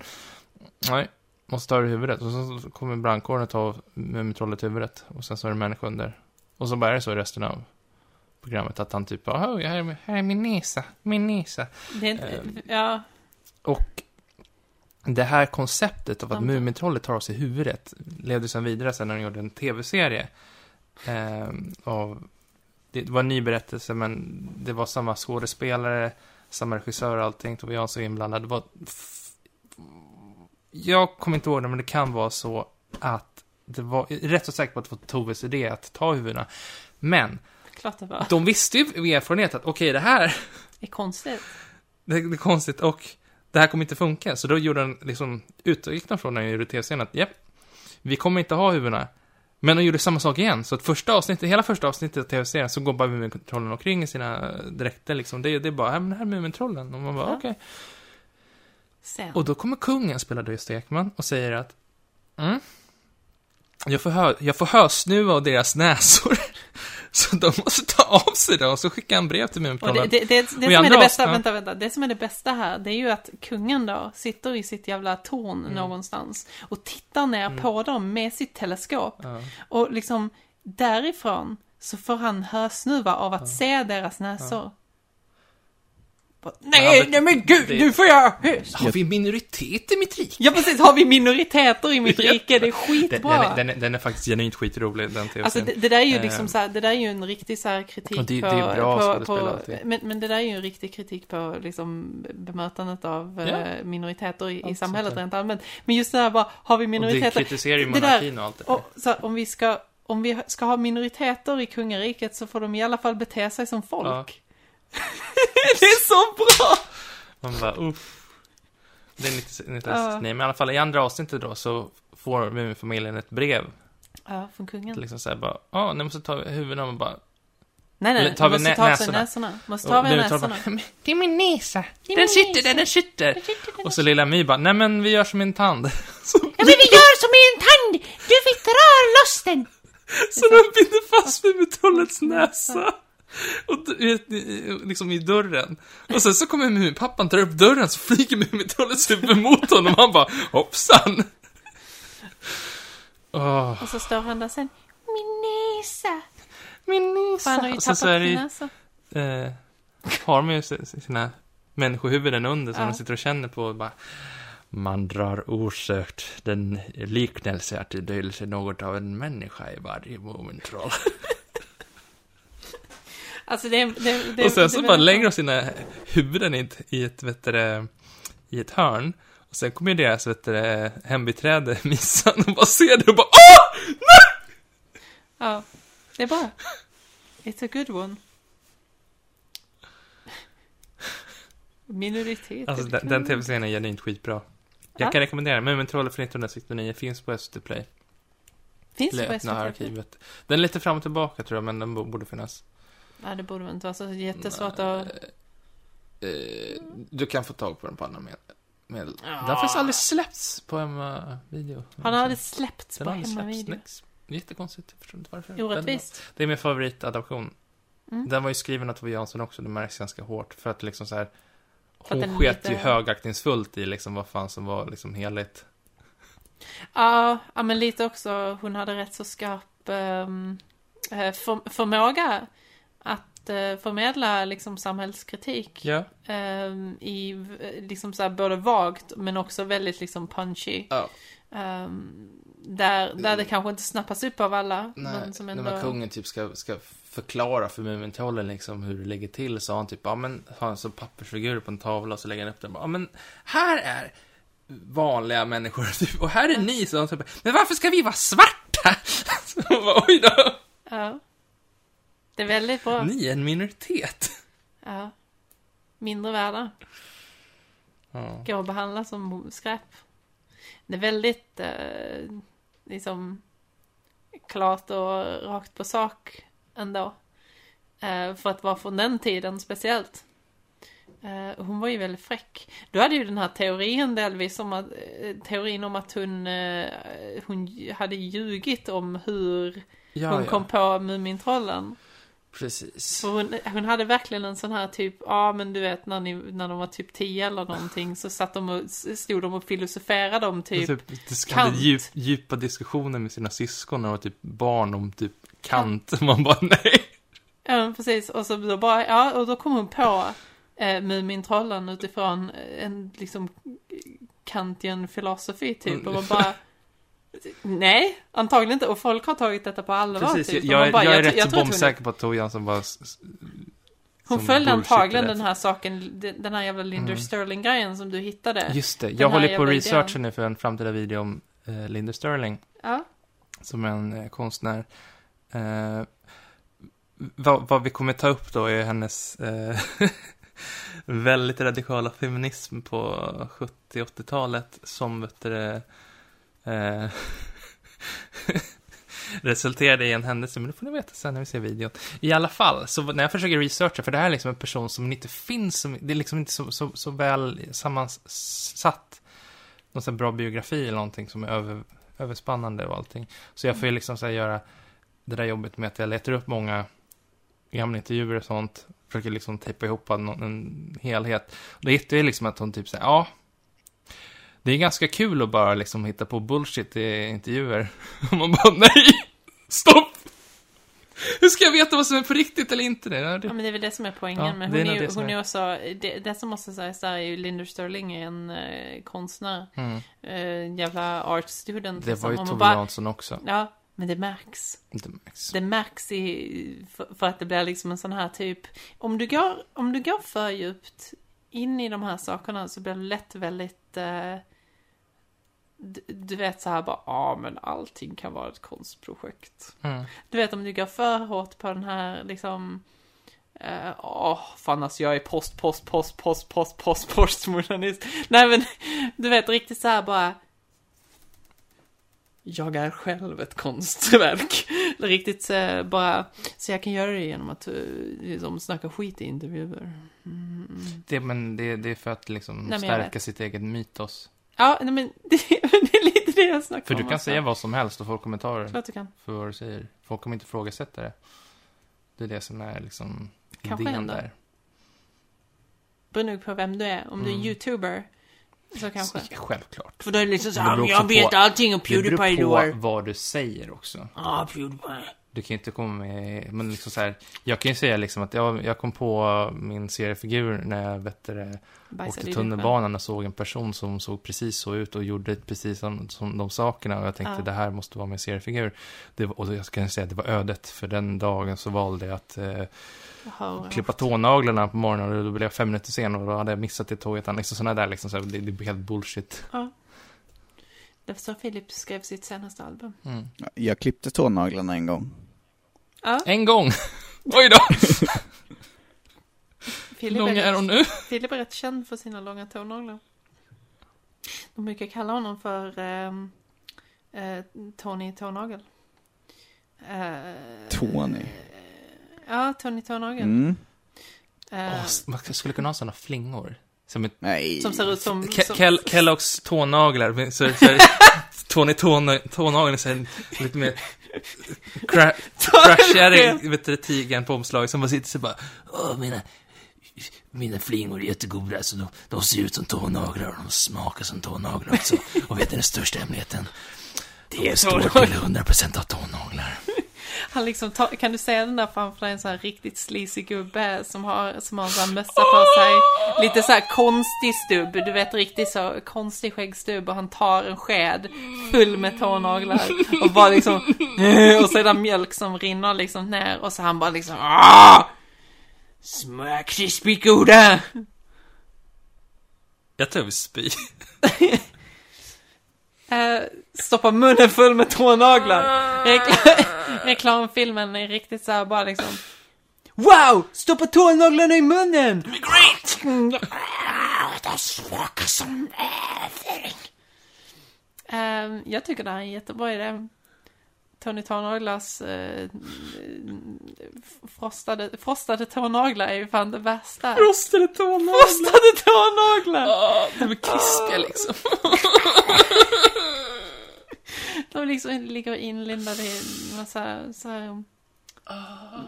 nej, måste ta det huvudet, och så kommer brandkåren att ta av Mumintrollet huvudet, och sen så är det människa under. Och så bara är det så i resten av programmet, att han typ, oh, här, är, här är min näsa, min näsa. Det Ehm. ja, Och det här konceptet av att. Mumintrollet tar av sig huvudet levde sen vidare sen när de gjorde en tv-serie. Eh, av, det var en ny berättelse, men det var samma skådespelare, samma regissör och allting. Tove Jansson var inblandad. Det var... Jag kommer inte ihåg det, men det kan vara så att det var jag är rätt så säker på att det var Toves idé att ta huvudena. Men klart det var. de visste ju i erfarenhet att okej, det här Det är konstigt. det, det är konstigt och det här kommer inte funka. Så då gjorde den liksom, utgick de från när jag gjorde tv-serien att, japp, vi kommer inte ha huvudena. Men de gjorde samma sak igen. Så att första avsnittet, hela första avsnittet av tv-serien så går bara Mumintrollen omkring i sina dräkter liksom. Det, det är bara, ja men här är Mumintrollen. Och man bara, Ja. okej. Sen. Och då kommer kungen, spelad Gösta Ekman, och säger att, mm, jag får, hö, jag får hösnuva av deras näsor. Så de måste ta av sig det och så skickar han brev till Och det, Mumintrollen. det, det, det Och som i är det andra bästa, avsnitt- vänta, vänta, det som är det bästa här, det är ju att kungen då sitter i sitt jävla torn Mm. någonstans och tittar ner på dem med sitt teleskop. Ja. Och liksom därifrån så får han hösnuva av att se deras näsor. Bara, Nej, Ja, men nej men gud, det- nu får jag höst! Har vi minoritet i mitt rike? Ja precis, har vi minoriteter i mitt Ja. rike, det är Den, skitbra. den, är, den, är, den är faktiskt genuint skitrolig, den tv Alltså det, det där är ju Eh, liksom så här, det där är ju en riktig så här kritik det- på... det är bra på, på men, men det där är ju en riktig kritik på liksom bemötandet av Ja. eh, minoriteter i, i samhället rent allmänt. Men just det här bara, har vi Och det minoriteter? kritiserar ju monarkin och allt det där. Och, så här, om vi ska, om vi ska ha minoriteter i kungariket så får de i alla fall bete sig som folk. Ja. det är så bra! Man bara, uff. Det är lite, lite Ja. Nej, men i alla fall i andra avsnittet då så får Muminfamiljen ett brev. Ja, från kungen. Liksom såhär bara, ja, ni måste ta huvudena och bara... Nej, nej, tar vi måste nä- ta av sig näsorna? näsorna. Måste ta av Mumintrollen näsorna. bara, "Men det är min näsa! är Den sitter näsa." där, den sitter! Och så lilla My bara, nej men vi gör som en tand. Så, Ja, men vi gör som en tand! Du fick dra loss den! så de binder fast Mumintrollets näsa. Och liksom i dörren. Och sen så kommer Muminpappan, tar upp dörren, så flyger Mumintrollets huvud mot honom. Han bara, hoppsan! Åh, Och så står han där sen. Min näsa. min För han har näsa. ju tappat så sin näsa. eh, har de ju sina människohuvuden under som Ja. de sitter och känner på och bara man drar osökt den liknelse att det döljer sig något av en människa i varje Mumintroll. Alltså det, det, det och sen så bara lägger de sina huvuden i ett, i ett, vet du, i ett hörn. Och sen kommer ju deras, vet du, hembiträde, Missan, och bara ser det och bara Åh! Ja, det är bra. It's a good one. Minoritet. Alltså den, den tv-serien är genuint skitbra. Jag Ja. kan rekommendera den. Mumintrollet från 1969 finns på SVT Play. Finns Eller på SVT? arkivet. Den är lite fram och tillbaka tror jag, men den bo- borde finnas. Nej, det borde väl inte vara så jättesvårt att... Eh, du kan få tag på den på andra med. med. Den Ja. har faktiskt aldrig släppts på hemma-video. Han har aldrig släppts Den på hemmavideo. Jättekonstigt, jag förstår inte varför. Den, Orättvist. det är min favoritadaption. Mm. Den var ju skriven av Tove Jansson också, det märks ganska hårt. För att liksom så här. Den Hon sket lite- ju högaktningsfullt i liksom vad fan som var liksom heligt. Ja, ja, men lite också, hon hade rätt så skarp eh, för, förmåga att förmedla liksom samhällskritik. Ja. ehm, I liksom så här både vagt men också väldigt liksom punchy. Ja. Ehm, där, där det kanske inte snappas upp av alla. men som ändå... När kungen typ ska, ska förklara för Mumintrollen liksom hur det ligger till så har han typ, ja men, har han så pappersfigurer på en tavla och så lägger han upp den. Ja men, här är vanliga människor typ, och här är ni, han typ, men varför ska vi vara svarta? Så bara, oj då, Ja. Det är väldigt bra. ni är en minoritet. Ja. Mindre värda. Ja. Går att behandla som skräp. Det är väldigt eh, liksom klart och rakt på sak ändå. Eh, för att vara från den tiden speciellt. Eh, hon var ju väldigt fräck. Du hade ju den här teorin delvis om att, eh, teorin om att hon, eh, hon hade ljugit om hur Ja, hon ja. kom på Mumintrollen. Precis. Hon, hon hade verkligen en sån här typ, ja men du vet när, ni, när de var typ 10 eller någonting så satt de och, stod de och filosoferade om typ, typ, hade djup, djupa diskussioner med sina syskon när de var typ barn om typ Kant. Man bara, nej. ja men precis, och så då bara, ja och då kom hon på eh, Mumintrollen utifrån en liksom kantian filosofi typ och man bara Nej, antagligen inte. Och folk har tagit detta på allvar. Precis, typ. Jag, jag, bara, jag är rätt så att hon- bombsäker på att Tor Jansson bara... Hon följde antagligen den här saken, den här jävla Linder Mm. Sterling-grejen som du hittade. Just det, jag håller på att researcha nu för en framtida video om eh, Linda Sterling, Ja. som är en eh, konstnär. Eh, vad, vad vi kommer ta upp då är hennes eh, väldigt radikala feminism på 70-80-talet som, vet du, eh, resulterade i en händelse, men det får ni veta sen när vi ser videon. I alla fall, så när jag försöker researcha, för det här är liksom en person som inte finns, som, det är liksom inte så, så, så väl sammansatt, någon sån här bra biografi eller någonting som är över, överspannande och allting. Så jag får ju liksom så här göra det där jobbet med att jag letar upp många gamla intervjuer och sånt, försöker liksom tejpa ihop en, en helhet. Och då hittar jag liksom att hon typ säger, ja, det är ganska kul att bara liksom hitta på bullshit i intervjuer. Och man bara, nej! Stopp! Hur ska jag veta vad som är på riktigt eller inte? Det Ja, det. men det är väl det som är poängen. Ja, men det hon är, ju, det hon är- är också, det, det som måste sägas där är ju Linder Sterling är en eh, konstnär. Mm. Eh, jävla art student. Det liksom. var ju Tove bara- Jansson också. Ja, men det märks. Inte Max. Det märks i, för, för att det blir liksom en sån här typ, om du går, om du går för djupt in i de här sakerna så blir det lätt väldigt, eh, du, vet så här bara, ja men allting kan vara ett konstprojekt. Mm. Du vet om du går för hårt på den här liksom eh, Åh, fan alltså jag är post, post, post, post, post, post, postmodernist. Nej men, du vet riktigt så här bara Jag är själv ett konstverk. Riktigt eh, bara, så jag kan göra det genom att eh, liksom snacka skit i intervjuer. Mm. Det, men det, det är för att liksom Nej, stärka sitt eget mytos. Ja, men det, det det jag snackar För du kan säga vad som helst och få kommentarer Klart du kan. för vad du säger. Folk kommer inte ifrågasätta det. Det är det som är liksom Kanske idén ändå. där. Beror nog på vem du är. Om du är Mm. youtuber, så kanske. Så, självklart. För då är det liksom Det beror såhär, jag vet på- allting om Det beror Pewdiepie på då. vad du säger också. Ja, Pewdiepie. Du kan ju inte komma med, men liksom så här, jag kan ju säga liksom att jag, jag kom på min seriefigur när jag vet det, åkte tunnelbanan och såg en person som såg precis så ut och gjorde precis som, som de sakerna och jag tänkte Ja. det här måste vara min seriefigur. Det och jag kan säga att det var ödet, för den dagen så valde jag att eh, Jaha, klippa tånaglarna på morgonen och då blev jag fem minuter sen och då hade jag missat det tåget. Liksom sådana där liksom, så här, det, det blir helt bullshit. Ja. Det var så Philip skrev sitt senaste album. Mm. Jag klippte tånaglarna en gång. Ja, En gång! Oj då! Hur Philip lång är hon nu? Philip är rätt känd för sina långa tånaglar. De brukar kalla honom för ehm, eh, Tony Tånagel. Eh, Tony? Ja, Tony Tånagel. Mm. Eh, Åh, man skulle kunna ha sådana flingor. Som ett Nej. som ser ut som... Ke- som Kel- Kelloggs tånaglar, så, så, Tony tåna, tånageln är så här lite mer cra- crashigare, vet du, tigern på omslaget som bara sitter så bara Åh, mina mina flingor är jättegoda, så de, de ser ut som tånaglar och de smakar som tånaglar också. Och vet ni den största hemligheten? Det är står till 100% av tånaglar. Han liksom tar, kan du se den där framför dig, en sån här riktigt sleazy gubbe som har, som har en sån här mössa på sig. Lite så här konstig stubb, du vet riktigt så konstig skäggstubb och han tar en sked full med tånaglar och bara liksom, och så är det mjölk som rinner liksom ner och så han bara liksom, "Ah! Smör krispigt goda! Jag tror vi spyr. Eh, stoppa munnen full med tånaglar. Rekla- reklamfilmen är riktigt så här bara liksom, Wow! Stoppa tånaglarna i munnen! Great! De smakar som överföring. Ehm, jag tycker det här är en jättebra idé. Tony Tånaglars eh, frostade, frostade tånaglar är ju fan det värsta. Rostade tånaglar. Frostade tånaglar! Ja, de är krispiga liksom. De liksom ligger inlindade i massa så här,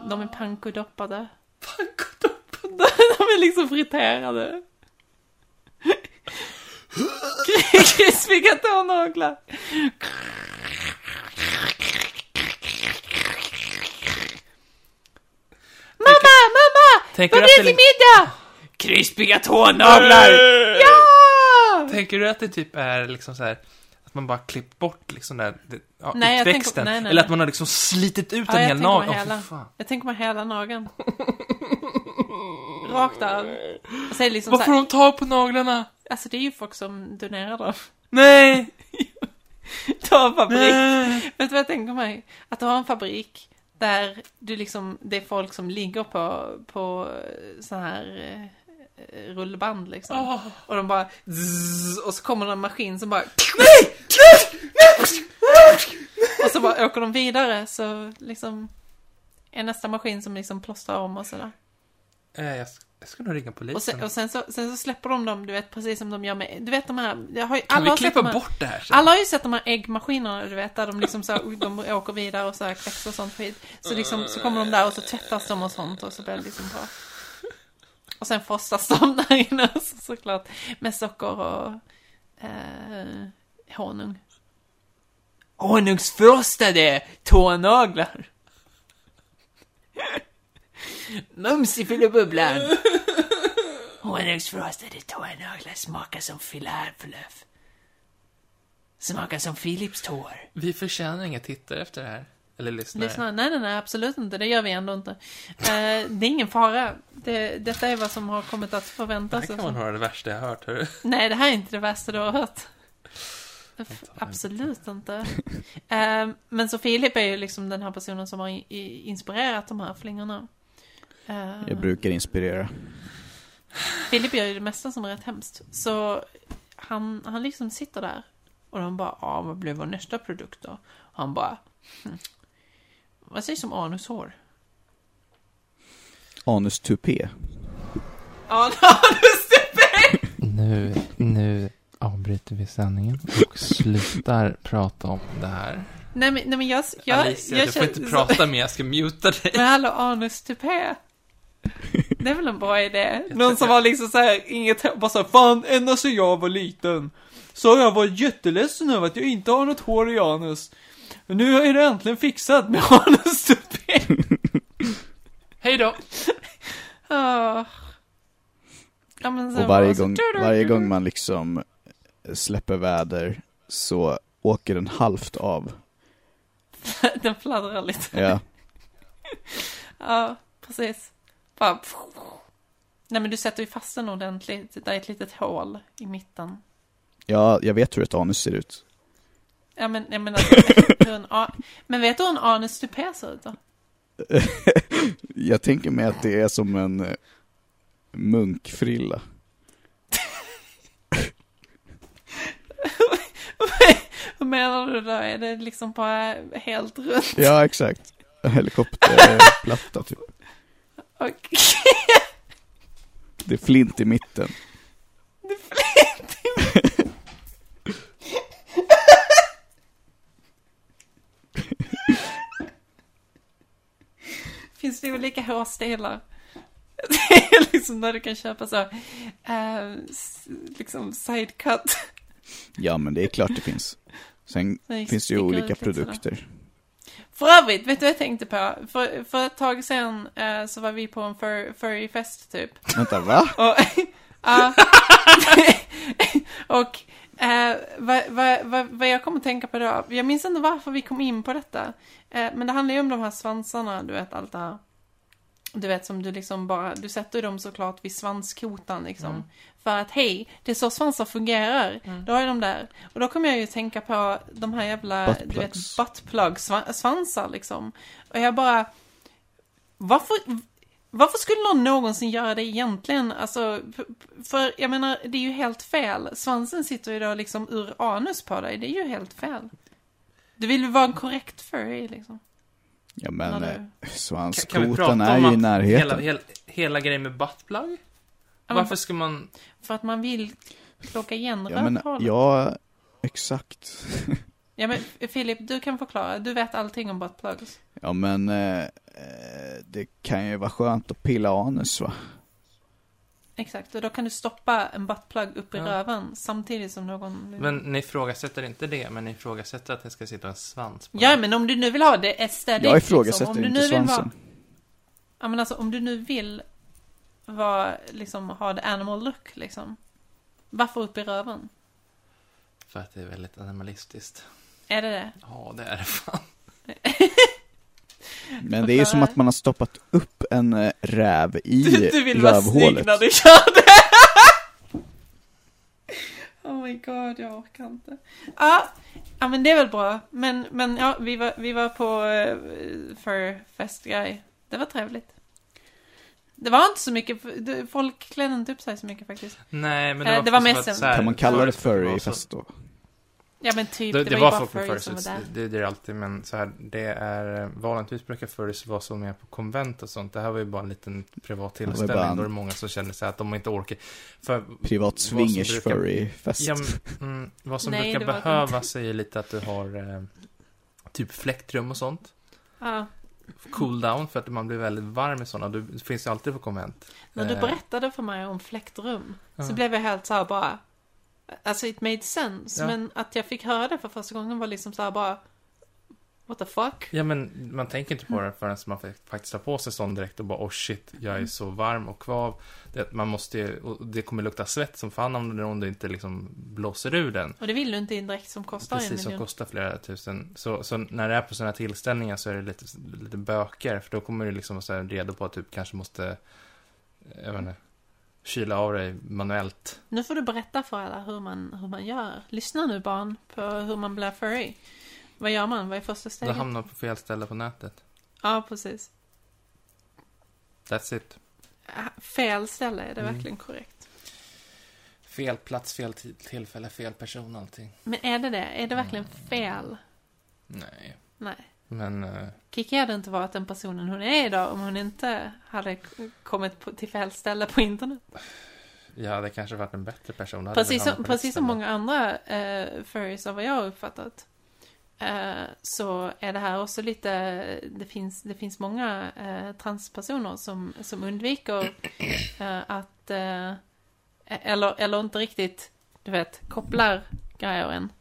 De är pankodoppade. Pankodoppade. De är liksom friterade. Krispiga tånaglar. Mamma, mamma! Tänker Vad blir det till middag? Krispiga tånaglar! Ja! tänker du att det typ är liksom så här att man bara klippt bort liksom där, det, ja, Nej, utväxten? tänker- nej, nej, Eller nej. att man har liksom slitit ut Ja, en hel nagel? Åh, hela. Jag tänker mig hela nageln. Rakt av. Och så är det liksom Vad så får de tag på naglarna? Alltså det är ju folk som donerar dem. Nej! Ta en fabrik. Nej! Vet du vad jag tänker mig? Att du har en fabrik där du liksom, det är folk som ligger på, på så här eh, rullband liksom. Åh. Och de bara zzz, och så kommer det en maskin som bara Och så bara åker de vidare så liksom är nästa maskin som liksom plåstrar om och sådär. Eh, jag, ska, jag ska nog ringa polisen. Och, sen, och sen, så, sen så släpper de dem, du vet, precis som de gör med, du vet de här, jag har ju, kan alla vi har sett klippa de här, bort det här sen? alla har ju sett de här äggmaskinerna, du vet, där de liksom så här, de åker vidare och så här kläcks och sånt skit. Så liksom, så kommer de där och så tvättas de och sånt och så blir det liksom bra. Och sen frostas de där inne så, såklart, med socker och eh, honung. Honungsfrostade tånaglar! Mums i fyllebubblan! Honungsfrostade tånaglar smakar som filärfluff. Smakar som Philips tår. Vi förtjänar inga tittare efter det här. Eller lyssnare. Lyssna, nej, nej, nej, absolut inte. Det gör vi ändå inte. Eh, det är ingen fara. Det, detta är vad som har kommit att Det förväntas. här kan man höra det värsta jag har hört. Hörru. Nej, det här är inte det värsta du har hört. Absolut inte. Eh, men så Filip är ju liksom den här personen som har inspirerat de här flingorna. Eh, Jag brukar inspirera. Filip gör ju det mesta som är rätt hemskt. Så han, han liksom sitter där. Och de bara, ja vad blir vår nästa produkt då? Och han bara, hm. vad sägs om anushår? Anus tupé. Ja, anustupé! Nu, nu avbryter vi sändningen och slutar prata om det här. Nej men, nej, men jag, jag, Alicia, jag du får inte prata mer, jag ska muta dig. Men hallå, anustupé? Det är väl en bra idé? Någon som har liksom såhär, inget hår, bara såhär, fan, ända sedan jag var liten. Så har jag varit jätteledsen över att jag inte har något hår i anus. Men nu är det äntligen fixat med anustupé. Hej då! Ah. Ja, Och varje så- gång, varje gång man liksom släpper väder så åker den halvt av. Den fladdrar lite. Ja. Ja, precis. Bara... Nej men du sätter ju fast den ordentligt. Det är ett litet hål i mitten. ja, jag vet hur ett anus ser ut. Ja men, jag menar, en, men vet du hur en anustupé ser ut då? Jag tänker mig att det är som en eh, munkfrilla. Vad menar du då? Är det liksom bara helt runt? Ja, exakt. Helikopterplatta typ. Och Det är flint i mitten. finns det olika hårstilar? Det är liksom där du kan köpa så, s- liksom sidecut. Ja, men det är klart det finns. Sen jag finns det ju olika produkter. För övrigt, vet du vad jag tänkte på? För, för ett tag sedan eh, så var vi på en fur, furryfest typ. Vänta, va? Och, ja. och eh, vad, vad, vad, vad jag kommer att tänka på då, jag minns inte varför vi kom in på detta. Eh, men det handlar ju om de här svansarna, du vet allt det här. Du vet som du liksom bara, du sätter dem såklart vid svanskotan liksom. Mm. För att hej, det är så svansar fungerar. Mm. Då är de där. Och då kommer jag ju tänka på de här jävla, du vet, Buttplugs. buttplug sva- svansar liksom. Och jag bara, varför, varför skulle någon någonsin göra det egentligen? Alltså, för, för jag menar, det är ju helt fel. Svansen sitter ju då liksom ur anus på dig. Det är ju helt fel. Du vill ju vara en korrekt furry liksom. Ja, men eh, Kan, kan vi svanskotan prata är om ju i närheten. hela, hela, hela grejen med buttplug? Ja, men Varför ska man... För att man vill plocka igen Ja, men ja, exakt. Ja, men Filip, du kan förklara. Du vet allting om buttplugs. Ja, men eh, eh, det kan ju vara skönt att pilla anus, va? Exakt, och då kan du stoppa en buttplug upp i Ja. röven samtidigt som någon... Men ni ifrågasätter inte det, men ni ifrågasätter att det ska sitta en svans på Ja, den. men om du nu vill ha det aesthetic, Jag ifrågasätter liksom, om du inte nu vill svansen. vara, Ja, men alltså om du nu vill vara, liksom, ha the animal look, liksom. Varför upp i röven? För att det är väldigt animalistiskt. Är det det? Ja, det är det fan. Men det är ju som att man har stoppat upp en eh, räv i Du, du vill vara snygg rövhålet. när du kör det! oh my god, jag orkar inte. Ja, ja men det är väl bra. Men, men ja, vi var, vi var på uh, för festgrej. Det var trevligt. Det var inte så mycket, folk klädde inte upp sig så mycket faktiskt. Nej, men Eh, det var, det var mest att en- Kan man kalla det så- furryfest då? Ja men typ, Det, det, det var, var bara folk med furries som var där. det, det är det alltid, men så här, det är, vanligtvis brukar furries vara så mer på konvent och sånt. Det här var ju bara en liten privat bara tillställning, en- då är det många som känner sig att de inte orkar. För Privat swingers brukar- furryfest. Ja, men, mm, vad som Nej, brukar behövas är ju lite att du har eh, typ fläktrum och sånt. Ja. Cool down för att man blir väldigt varm i sådana. Det finns ju alltid på konvent. När du Eh, berättade för mig om fläktrum ja. så blev jag helt så här bara... Alltså it made sense, Ja. men att jag fick höra det för första gången var liksom så här bara... What the fuck? Ja, men man tänker inte på det förrän man faktiskt tar på sig sån direkt och bara oh shit, jag är så varm och kvav. Det, man måste ju, och det kommer lukta svett som fan om om det inte liksom blåser ur den. Och det vill du inte i en dräkt som kostar en Precis, som miljon. kostar flera tusen. Så, så när det är på sådana här tillställningar så är det lite, lite bökigare. För då kommer du liksom vara redo på att du kanske måste, jag vet inte, kyla av dig manuellt. Nu får du berätta för alla hur man, hur man gör. Lyssna nu barn på hur man blir furry. Vad gör man? Vad är första Du steget? hamnar på fel ställe på nätet. Ja, precis. That's it. Ah, Fel ställe, är det Mm. verkligen korrekt? Fel plats, fel ti- tillfälle, fel person, allting. Men är det det? Är det verkligen Mm. fel? Nej, Nej. Men... eh, Kiki hade inte varit den personen hon är idag om hon inte hade kommit på, till fel ställe på internet. Jag hade kanske varit en bättre person. Precis som, precis som många andra eh, furries av vad jag har uppfattat. Eh, så är det här också lite, det finns, det finns många eh, transpersoner som, som undviker eh, att, eh, eller, eller inte riktigt, du vet, kopplar grejer än.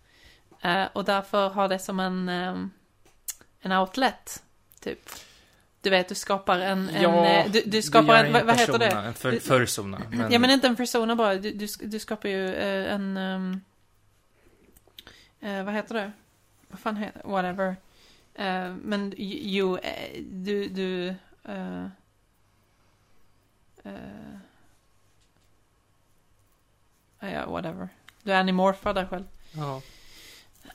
Eh, och därför har det som en, en outlet, typ. Du vet, du skapar en, en Ja, eh, du, du skapar gör en, vad, vad heter det? En för, försona. Men, Ja men inte en persona bara, du, du, du skapar ju eh, en... ehm, eh, vad heter det? Vad fan heter Whatever. Eh, men ju- du... du eh, ja, whatever. Du animorfar dig själv. Ja.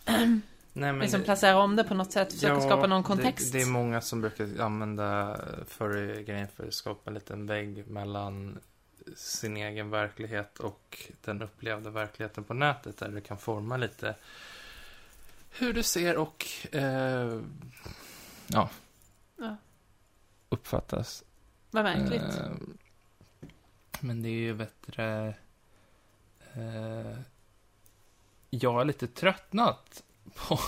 Nej, men liksom det- placerar om det på något sätt, försöker Ja, skapa någon kontext. Det, det är många som brukar använda furry-grejen för att skapa en liten vägg mellan sin egen verklighet och den upplevda verkligheten på nätet där du kan forma lite hur du ser och eh, ja, Ja. uppfattas. Vad märkligt. Eh, men det är ju bättre... Eh, jag har lite tröttnat på,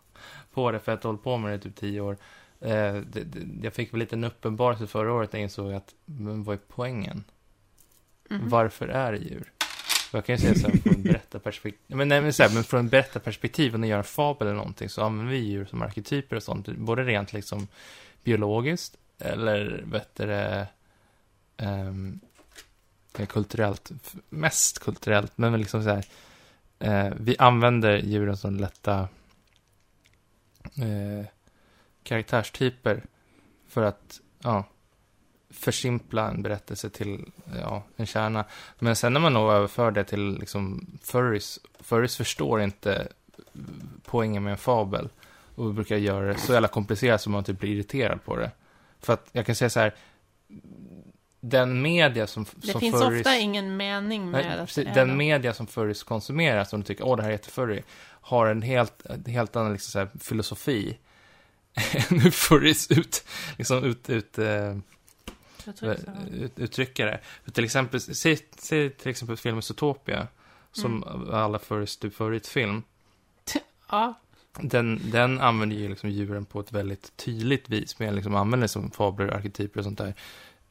på det för att jag hållit på med det i typ tio år. Eh, det, det, jag fick väl lite en uppenbarelse förra året när jag insåg att, men vad är poängen? Mhm. varför är det djur? Och Jag kan ju säga så här från berättarperspektiv, men, nej, men, så här, men från berättarperspektiv, när jag gör en fabel eller någonting, så använder vi djur som arketyper och sånt, både rent liksom biologiskt, eller det är kulturellt, mest kulturellt, men liksom så här, eh, vi använder djuren som lätta eh, karaktärstyper för att, ja, försimpla en berättelse till, ja, en kärna. Men sen när man nog överför det till liksom furries, furries förstår inte poängen med en fabel. Och brukar göra det så jävla komplicerat så man typ blir irriterad på det. För att jag kan säga så här, den media som, Det som finns furries... ofta ingen mening med Nej, att precis. Den media som furries konsumerar, som tycker åh det här är jättefurry, har en helt, helt annan liksom, så här, filosofi än hur furries ut, liksom, ut, ut, så. ut, uttrycker det. För till exempel, säg, säg till exempel filmen Zootopia, som Mm. alla furries typ favoritfilm. Ja, Den, den använder ju liksom djuren på ett väldigt tydligt vis, men liksom använder som fabler, arketyper och sånt där.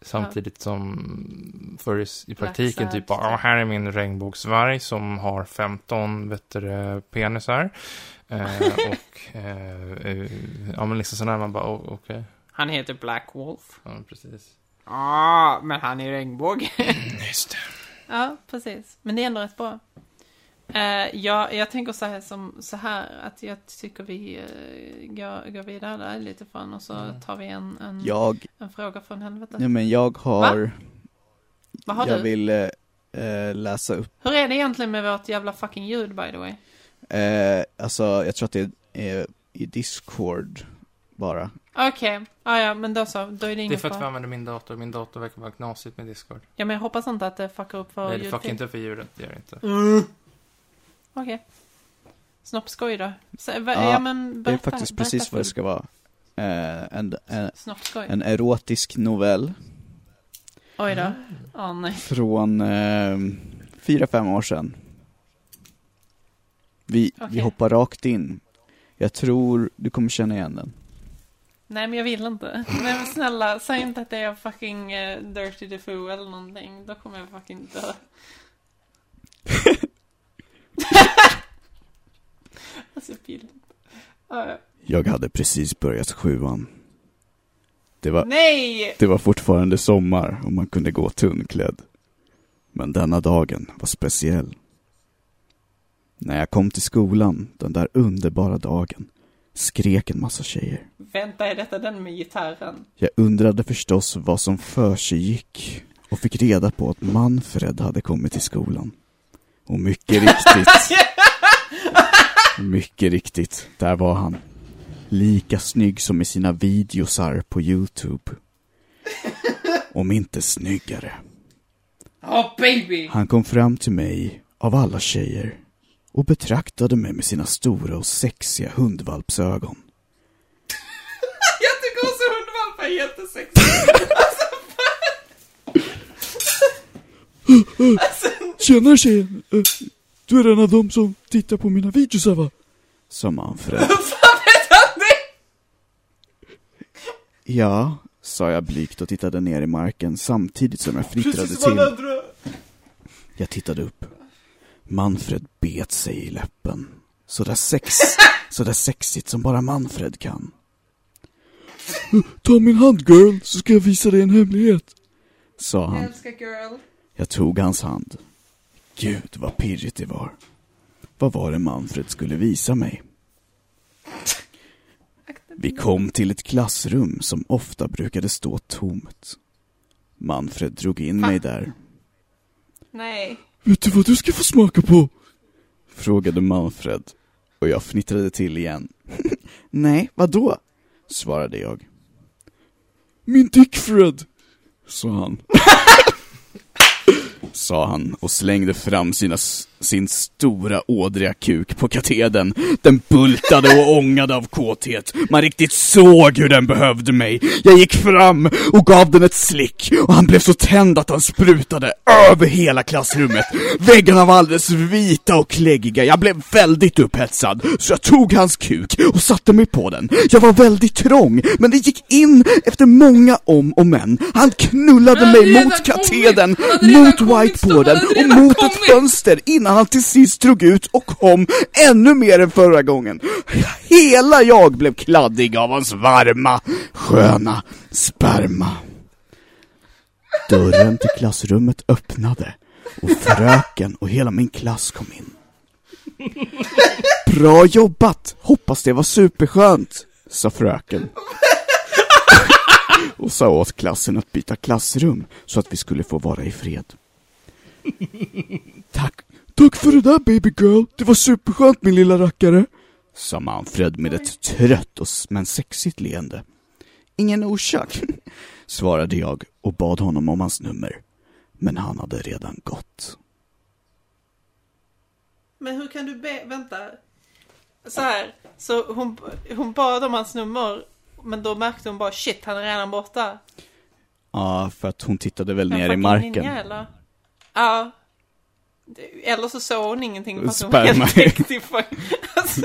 Samtidigt som furries i praktiken typ bara, "Ja, här är min regnbågsvarg som har 15 vet du, det, penisar. Eh, och, eh, eh, ja men liksom sådär, man bara, oh, okej. han heter Black Wolf. Ja, precis. Ja, men han är regnbåge. Just det. ja, precis. Men det är ändå rätt bra. Uh, jag, jag tänker så här, som, så här att jag tycker vi uh, går, går vidare där lite från och så Mm. tar vi en, en, Jag, en fråga från helvetet. nej men jag har, Vad har jag du? vill eh, läsa upp, Hur är det egentligen med vårt jävla fucking ljud by the way? eh, alltså jag tror att det är i Discord bara. Okej, ah, ja men då så, då är det Det är inget för att vi använder min dator. Min dator verkar vara knasigt med Discord. Ja men jag hoppas inte att det fuckar upp vår Nej, det fuckar inte för djuret. Det gör det inte. Okej. Snoppskoj då. Så, va, Ja, ja, men Det är berätta, faktiskt berätta precis vad det ska vara. Eh, en, en, en erotisk novell Oj då. Åh nej. från eh, fyra, fem år sedan. Vi, vi Okej. hoppar rakt in. Jag tror du kommer känna igen den. Nej men jag vill inte. Nej men snälla, säg inte att det är fucking uh, Dirty Defoe eller någonting. Då kommer jag fucking dö. alltså Filip. Uh, Jag hade precis börjat sjuan. Det var, nej! det var fortfarande sommar och man kunde gå tunnklädd. Men denna dagen var speciell. När jag kom till skolan den där underbara dagen skrek en massa tjejer. Vänta, är detta den med gitarren? Jag undrade förstås vad som försiggick och fick reda på att Manfred hade kommit till skolan. Och mycket riktigt, mycket riktigt, där var han. Lika snygg som i sina videosar på Youtube. Om inte snyggare. Oh baby! Han kom fram till mig, av alla tjejer, och betraktade mig med sina stora och sexiga hundvalpsögon. Jag tycker också hundvalpar är jättesexigt. Tjena tjejen! Eh, Du är en av dem som tittar på mina videosar va? Sa Manfred. Fan vet han det? Ja, sa jag blygt och tittade ner i marken samtidigt som jag fnittrade till. Jag tittade upp. Manfred bet sig i läppen. Så där sex, så där sexigt som bara Manfred kan. Ta min hand girl, så ska jag visa dig en hemlighet. Sa Jag han. älskar girl. Jag tog hans hand. Gud vad pirrigt det var. Vad var det Manfred skulle visa mig? Vi kom till ett klassrum som ofta brukade stå tomt. Manfred drog in mig där. Nej. Vet du vad du ska få smaka på? Frågade Manfred. Och jag fnittrade till igen. Nej, vad då? Svarade jag. Min Dickfred, sa han. sa han och slängde fram sina sin stora ådriga kuk på katedern. Den bultade och ångade av kåthet. Man riktigt såg hur den behövde mig. Jag gick fram och gav den ett slick och han blev så tänd att han sprutade över hela klassrummet. Väggarna var alldeles vita och kläggiga. Jag blev väldigt upphetsad så jag tog hans kuk och satte mig på den. Jag var väldigt trång, men det gick in efter många om och men. Han knullade mig mot katedern, mot whiteboarden och mot ett fönster innan han till sist drog ut och kom ännu mer än förra gången. Hela jag blev kladdig av hans varma, sköna sperma. Dörren till klassrummet öppnade och fröken och hela min klass kom in. Bra jobbat! Hoppas det var superskönt, sa fröken. Och sa åt klassen att byta klassrum så att vi skulle få vara i fred. Tack, tack för det där baby girl. Det var superskönt min lilla rackare. Sa Manfred med ett trött och men sexigt leende. Ingen orsak, svarade jag och bad honom om hans nummer. Men han hade redan gått. Men hur kan du be... Vänta. Så här. Så hon, hon bad om hans nummer. Men då märkte hon bara shit, han är redan borta. Ja, för att hon tittade väl En ner i marken. Ninja, eller? Ja. Eller så såg hon ingenting fast hon Sperma. var helt täckt. Alltså,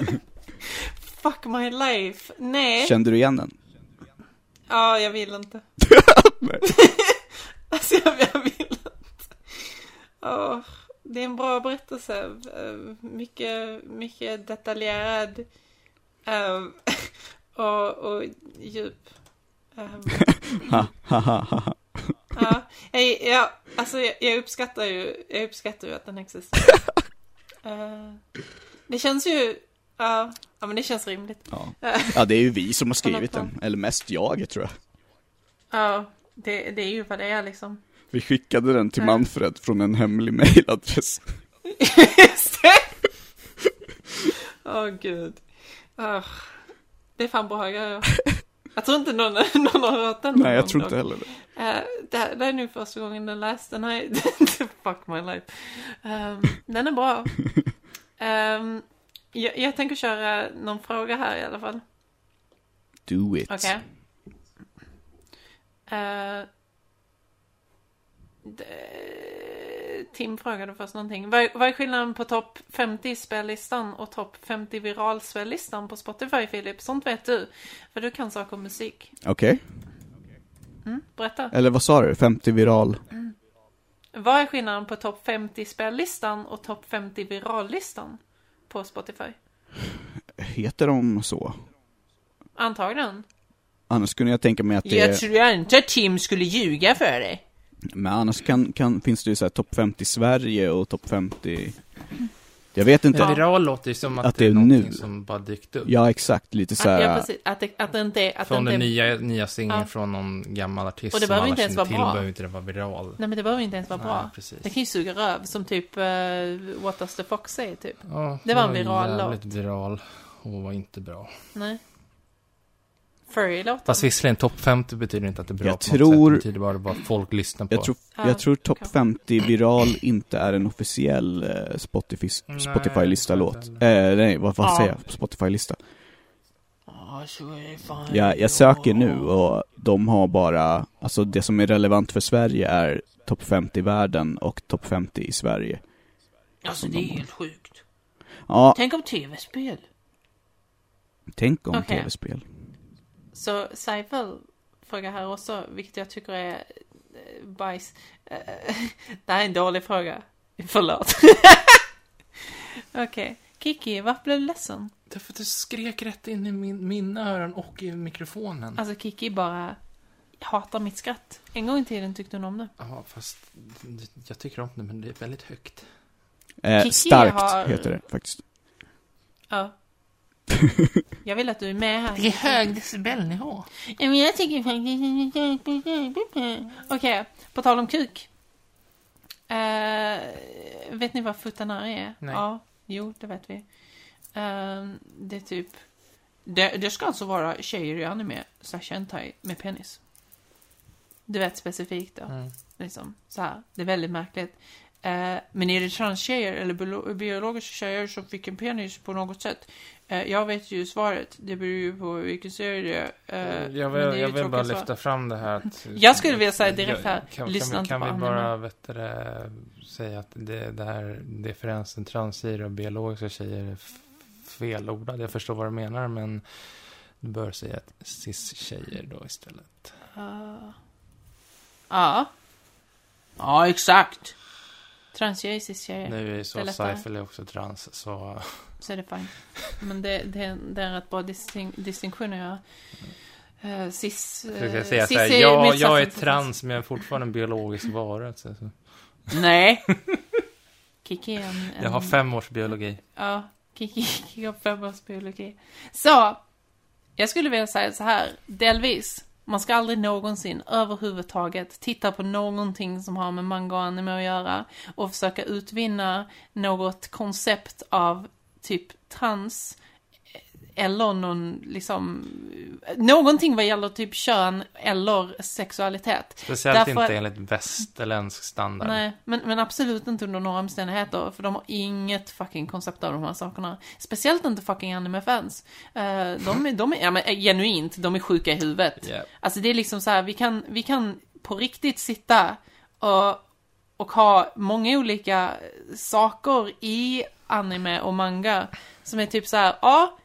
fuck my life. Nej. Kände du igen den? Ja, jag vill inte. alltså jag, jag vill inte. Åh, det är en bra berättelse. Eh, Mycket, mycket detaljerad. Eh, och, och djup. Eh, Ha, ha, ha, ha. Ja, jag, jag, alltså jag, jag uppskattar ju, jag uppskattar ju att den existerar. Eh, det känns ju, ja, ja men det känns rimligt. Ja. ja, det är ju vi som har skrivit den. Eller mest jag, tror jag. Ja, det, det är ju vad det är liksom. Vi skickade den till. Manfred från en hemlig mailadress. Just det! Åh gud. Ah, det är fan bra grejer. Jag tror inte någon, någon har hört den Nej, jag tror inte heller det. Eh, det, här- det är nu första gången den läst. Den här, fuck my life. Ehm, den är bra. Ehm, jag, jag tänker köra någon fråga här i alla fall. Do it. Okej. Eh, det- Tim frågade först någonting. Vad, är- vad är skillnaden på topp 50 spellistan och topp 50 viralspellistan på Spotify, Filip? Sånt vet du. För du kan saker om musik. Okej. Mm, berätta. Eller vad sa du? 50 viral? Vad är skillnaden på topp 50 spellistan och topp 50 virallistan på Spotify? Heter de så? Antagligen. Annars kunde jag tänka mig att det Jag tror inte att Tim skulle ljuga för dig. Men annars kan, kan, finns det ju så här topp 50 Sverige och topp 50... Jag vet inte. Ja. Viral låter ju som att, Att det är det är nu. som bara dykt upp. Ja, exakt. Lite så Att, ja, precis. Att det, att det inte är... Att Från det den inte nya, nya singeln Ja. från någon gammal artist Och det behöver inte ens vara till, bra. behöver inte det vara viral. Nej men det behöver inte ens vara Nej, bra. precis. Det kan ju suga röv som typ uh, What does the fox say typ. Ja, Det var en viral jävligt låt. viral och var inte bra. Nej. Furry-låten. Fast visserligen, topp 50 betyder inte att det är bra Jag på något tror- sätt. Det betyder bara att folk lyssnar på. Jag tror, Ja, jag tror topp kanske. 50 viral inte är en officiell eh, Spotify, Nej, Spotify-lista-låt. tror inte Eh, nej, vad, vad Ja. säger jag? Spotify-lista. Ja. Jag, jag söker nu och de har bara, alltså det som är relevant för Sverige är topp 50 i världen och topp 50 i Sverige. Alltså det är helt sjukt. Ja, Tänk om tv-spel. tänk om Okej. tv-spel. Så Seifel frågar här också, vilket jag tycker är eh, bajs. Eh, det här är en dålig fråga. Förlåt. Okej. Kiki, varför blev du ledsen? Därför att du skrek rätt in i min, mina öron och i mikrofonen. Alltså Kiki bara hatar mitt skratt. En gång i tiden tyckte hon om det. Ja, fast jag tycker om det, men det är väldigt högt. Eh, starkt har- heter det faktiskt. Ja. Jag vill att du är med här. Det är hög decibelnivå. Ja, men jag tycker faktiskt... Okej, på tal om kuk. Eh, vet ni vad futanari är? Nej. Ja, jo, det vet vi. Eh, det är typ... Det, det ska alltså vara tjejer i anime, slash hentai, med penis. Du vet specifikt då. Mm. Liksom, så här. Det är väldigt märkligt. Eh, men är det transtjejer eller biolo- biologiska tjejer som fick en penis på något sätt? Eh, jag vet ju svaret. Det beror ju på vilken serie det är. Eh, jag är vill, ju jag vill bara svar. lyfta fram det här att... Jag skulle vilja säga direkt här, Kan, lyssna kan, inte vi, kan vi bara vet det, säga att det, det här differensen transtjejer och biologiska tjejer är felordad. Jag förstår vad du menar, men du bör säga att cis-tjejer då istället. Uh, ja, Ja, exakt. Transtjejer, cis-tjejer. Nu är ju det så. Seifel är också trans, så... Så är det fine. Men det, det, är- det är en rätt bra distin- distinktion att göra. Uh, cis... Eh, jag säga cis så här, är ja, motsatsen jag är trans, men jag är fortfarande en biologisk varelse. Så. Nej. Kiki är en, en... Jag har fem års biologi. Ja, Kiki, Kiki har fem års biologi. Så, jag skulle vilja säga så här, delvis. Man ska aldrig någonsin överhuvudtaget titta på någonting som har med manga och anime att göra och försöka utvinna något koncept av typ trans eller någon, liksom, någonting vad gäller typ kön eller sexualitet. Speciellt Därför inte att- enligt västerländsk standard. Nej, men, men absolut inte under några omständigheter, för de har inget fucking koncept av de här sakerna. Speciellt inte fucking anime-fans. Eh, de, är- de är, ja men eh, genuint, de är sjuka i huvudet. Yeah. Alltså det är liksom så här, vi kan, vi kan på riktigt sitta och, och ha många olika saker i anime och manga som är typ så här, ja,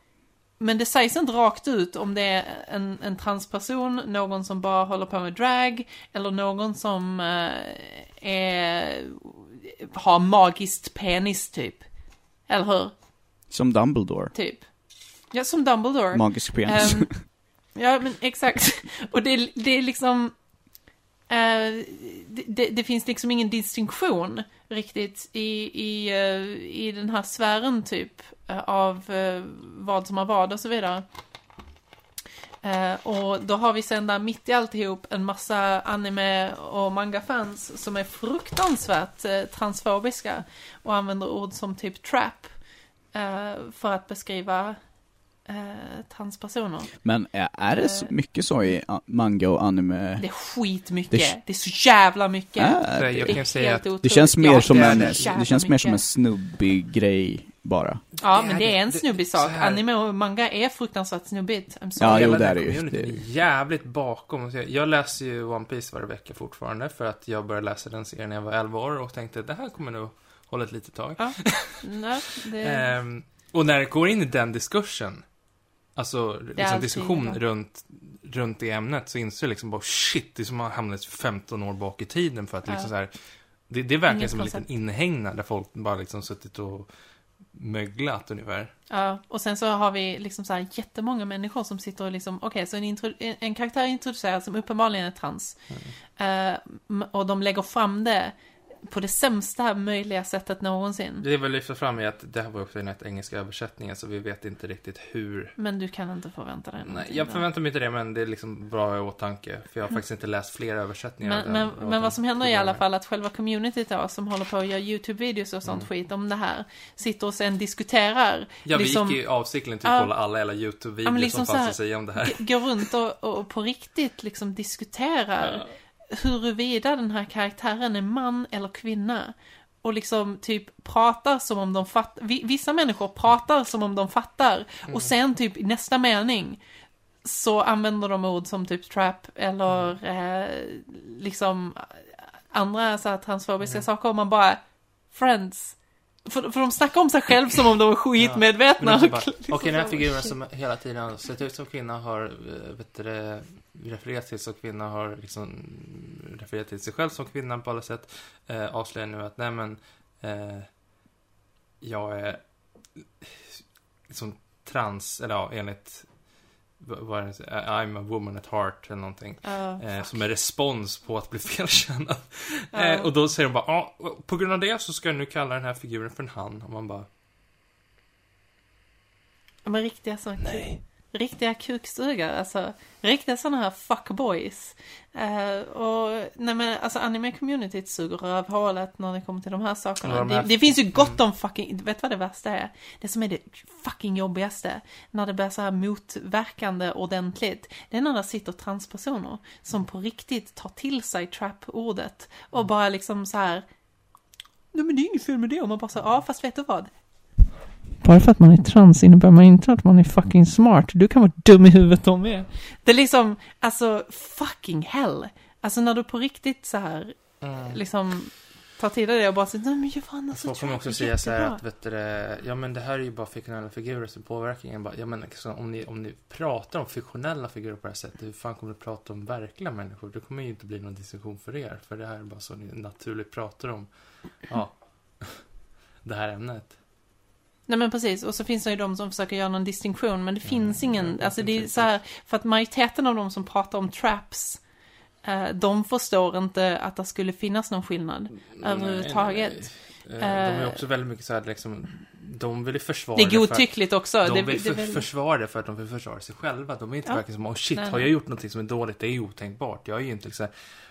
men det sägs inte rakt ut om det är en, en transperson, någon som bara håller på med drag, eller någon som eh, är, har magiskt penis typ. Eller hur? Som Dumbledore. Typ. Ja, som Dumbledore. Magisk penis. Ehm, ja, men exakt. Och det, det är liksom... det, det, det finns liksom ingen distinktion riktigt i, i, eh, i den här sfären typ eh, av eh, vad som har vad och så vidare. Och då har vi sen där mitt i alltihop en massa anime och manga-fans som är fruktansvärt transfobiska och använder ord som typ trap för att beskriva eh, transpersoner. Men är, är det så mycket så i a- manga och anime? Det är skitmycket. Det- Det, är så jävla mycket. Är Jag det? kan är säga helt att otroligt. Det känns mer Ja, som det är en, det känns mer som en snubbig grej bara. Ja, Det men det är en snubbig sak. Anime och manga är fruktansvärt snubbigt. I'm sorry. Ja, jo, Hela det den är det ju. communityn Det- är jävligt bakom. Så jag- Jag läser ju One Piece varje vecka fortfarande för att jag började läsa den serien när jag var 11 år och tänkte det här kommer nog hålla ett litet tag. Nej, det... Ehm, och när det går in i den diskursen, alltså liksom diskussion runt, runt det ämnet, så inser jag liksom bara shit, det är som att man hamnat 15 år bak i tiden för att liksom Ja. så här, det, det är verkligen Inget som en liten koncept. inhägnad där folk bara liksom suttit och möglat ungefär. Ja, och sen så har vi liksom så här jättemånga människor som sitter och liksom, okej, så en, en, karaktär introduceras som uppenbarligen är trans. Eh, m- och de lägger fram det på det sämsta möjliga sättet någonsin. Det är väl lyfta fram i att det här var den engelska översättningen, så vi vet inte riktigt hur Men du kan inte förvänta dig Nej, någonting jag där. förväntar mig inte det, men det är liksom bra i åtanke. För jag har faktiskt inte läst fler översättningar. Men, men, men vad som händer är i alla fall att själva communityt då, som håller på att göra YouTube-videos och sånt Mm. skit om det här, sitter och sen diskuterar. Ja, vi liksom- gick ju avsiktligt till Ja. att kolla alla jävla Ja, YouTube-videos men liksom som fanns att säga om det här. går runt och, och på riktigt liksom diskuterar huruvida den här karaktären är man eller kvinna. Och liksom typ pratar som om de fattar, vissa människor pratar som om de fattar. Mm. Och sen typ i nästa mening så använder de ord som typ trap eller Mm. eh, liksom andra så här transfobiska Mm. saker och man bara Friends. För, för de snackar om sig själv som om de var skitmedvetna. Och liksom Okej, den här så, figuren som hela tiden har sett ut som kvinna har, eh, vet du, refererat till som kvinna har liksom refererat till sig själv som kvinna på alla sätt. Eh, avslöjar nu att, nej men, eh, jag är liksom trans, eller ja, enligt vad är det, I'm a woman at heart eller någonting. Ja, Eh, som en respons på att bli felkännad. Ja. Eh, och då säger de bara, ja, på grund av det så ska jag nu kalla den här figuren för en han. Och man bara, Men riktiga sådana Riktiga kuksugar, alltså. Riktiga sådana här fuckboys. Eh, och, nej men alltså anime-communityt suger rövhålet när det kommer till de här sakerna. Ja, de här- det, det finns ju gott om fucking, vet du vad det värsta är? Det som är det fucking jobbigaste, när det blir så här motverkande ordentligt, det är när det sitter transpersoner som på riktigt tar till sig trap-ordet och bara liksom så här nej men det är inget fel med det. Och man bara så, ja fast vet du vad? Bara för att man är trans innebär man inte att man är fucking smart. Du kan vara dum i huvudet om med. Det är liksom, alltså fucking hell. Alltså när du på riktigt så här, Mm. liksom tar till dig det och bara säger, nej men Johanna så Folk kommer också är säga så här jättebra." att, vet du, det, ja men det här är ju bara fiktionella figurer som påverkar ingen. Bara, Ja men liksom, om, ni, om ni pratar om fiktionella figurer på det här sättet, hur fan kommer du prata om verkliga människor? Det kommer ju inte bli någon diskussion för er, för det här är bara så ni naturligt pratar om, ja, det här ämnet. Nej men precis, och så finns det ju de som försöker göra någon distinktion, men det finns ingen, alltså det är så här, för att majoriteten av de som pratar om traps, eh, de förstår inte att det skulle finnas någon skillnad överhuvudtaget. Nej, nej, nej. Eh, De är Eh, också väldigt mycket så här, liksom, de vill ju försvara Det är för godtyckligt också. De det, vill det, för, väl- försvara det för att de vill försvara sig själva. De är inte Ja. verkligen som, oh shit, Nej, har nej. jag gjort någonting som är dåligt? Det är otänkbart. Jag är ju inte liksom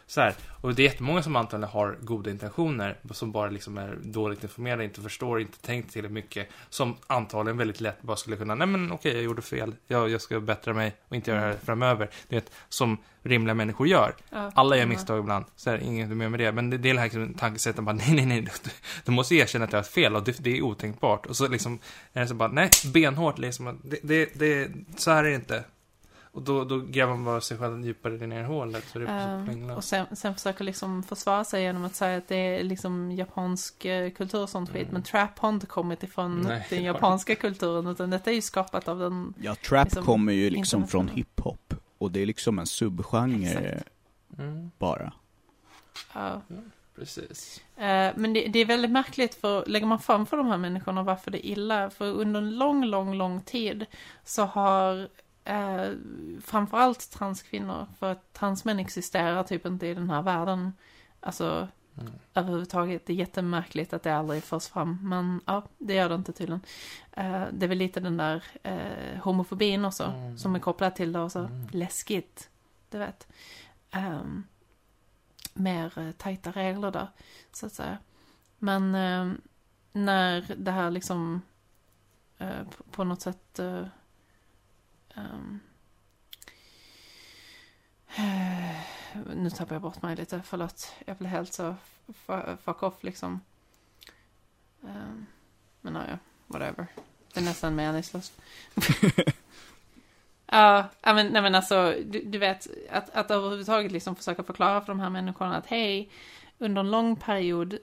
så här. Och det är jättemånga som antagligen har goda intentioner, som bara liksom är dåligt informerade, inte förstår, inte tänkt tillräckligt mycket, som antagligen väldigt lätt bara skulle kunna, nej men okej, jag gjorde fel, jag, jag ska bättra mig och inte göra det här framöver. Du vet, som rimliga människor gör. ja, Alla gör ja. misstag ibland, så är det inget mer med det. Men det, det är det här liksom, tankesättet, bara nej, nej, nej, du, du måste erkänna att jag har fel och det, det är otänkbart. Och så liksom, är det så bara, nej, benhårt liksom, det, det, det, så här är det inte. Och då, då gräver man bara sig själv djupare ner i hålet, så det så och sen, sen försöker liksom försvara sig genom att säga att det är liksom japansk eh, kultur och sånt skit. Mm. Men trap har inte kommit ifrån Nej, den det japanska kulturen, utan detta är ju skapat av den, Ja, trap Liksom, kommer ju liksom från hiphop. Och det är liksom en subgenre Exakt. Mm, bara. ja. precis. Eh, Men det, det är väldigt märkligt, för lägger man fram för de här människorna varför det är illa, för under en lång, lång, lång tid så har eh, framförallt transkvinnor, för att transmän existerar typ inte i den här världen, alltså Mm. överhuvudtaget. Det är jättemärkligt att det aldrig förs fram, men ja, det gör det inte tydligen. Eh, det är väl lite den där eh, homofobin också, Mm. som är kopplad till det och så Mm. läskigt, du vet. Ehm, mer eh, tajta regler där, så att säga. Men eh, när det här liksom eh, på, på något sätt eh, eh, nu tappar jag bort mig lite, förlåt. Jag blev helt så fu- fuck off liksom. Ehm, men ja, whatever. Det är nästan meningslöst. Ja, ja, men, nej men alltså, du, du vet, att, att överhuvudtaget liksom försöka förklara för de här människorna att hej, under en lång period,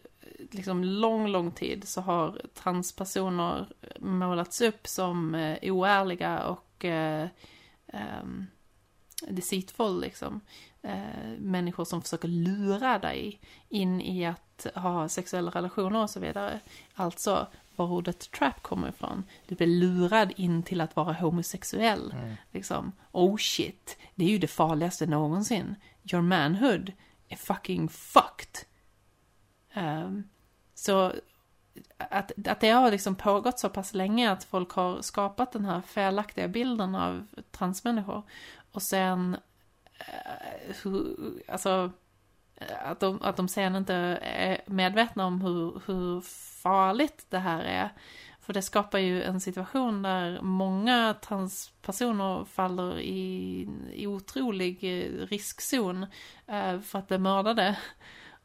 liksom lång, lång tid, så har transpersoner målats upp som eh, oärliga och eh, ehm, deceitful liksom. Eh, människor som försöker lura dig in i att ha sexuella relationer och så vidare. Alltså, var ordet trap kommer ifrån. Du blir lurad in till att vara homosexuell. Mm. Liksom, oh shit, det är ju det farligaste någonsin. Your manhood är fucking fucked. Ehm, så att, att det har liksom pågått så pass länge att folk har skapat den här felaktiga bilden av transmänniskor. Och sen, eh, hur, alltså, att de, att de sen inte är medvetna om hur, hur farligt det här är. För det skapar ju en situation där många transpersoner faller i, i otrolig eh, riskzon eh, för att bli mördade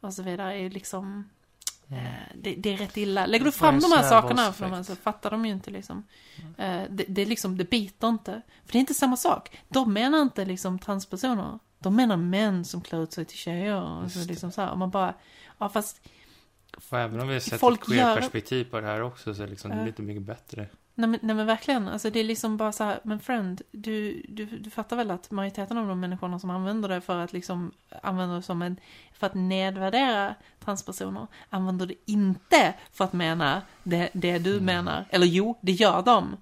och så vidare. är ju liksom, det, det är rätt illa. Lägger du fram de här sakerna för dem så fattar de ju inte liksom. Eh, det, det är liksom, det biter inte. För det är inte samma sak. De menar inte liksom transpersoner. De menar män som klär ut sig till tjejer. Och så liksom så här. Och man bara, ja fast Och även om vi har sett Folk ett gör- queer-perspektiv på det här också, så är liksom, det blir inte mycket bättre. Nej men, nej men verkligen, alltså det är liksom bara så här, men friend, du, du, du fattar väl att majoriteten av de människorna som använder det för att liksom, använder det som en, för att nedvärdera transpersoner, använder det inte för att mena det, det du Mm. menar. Eller jo, det gör de.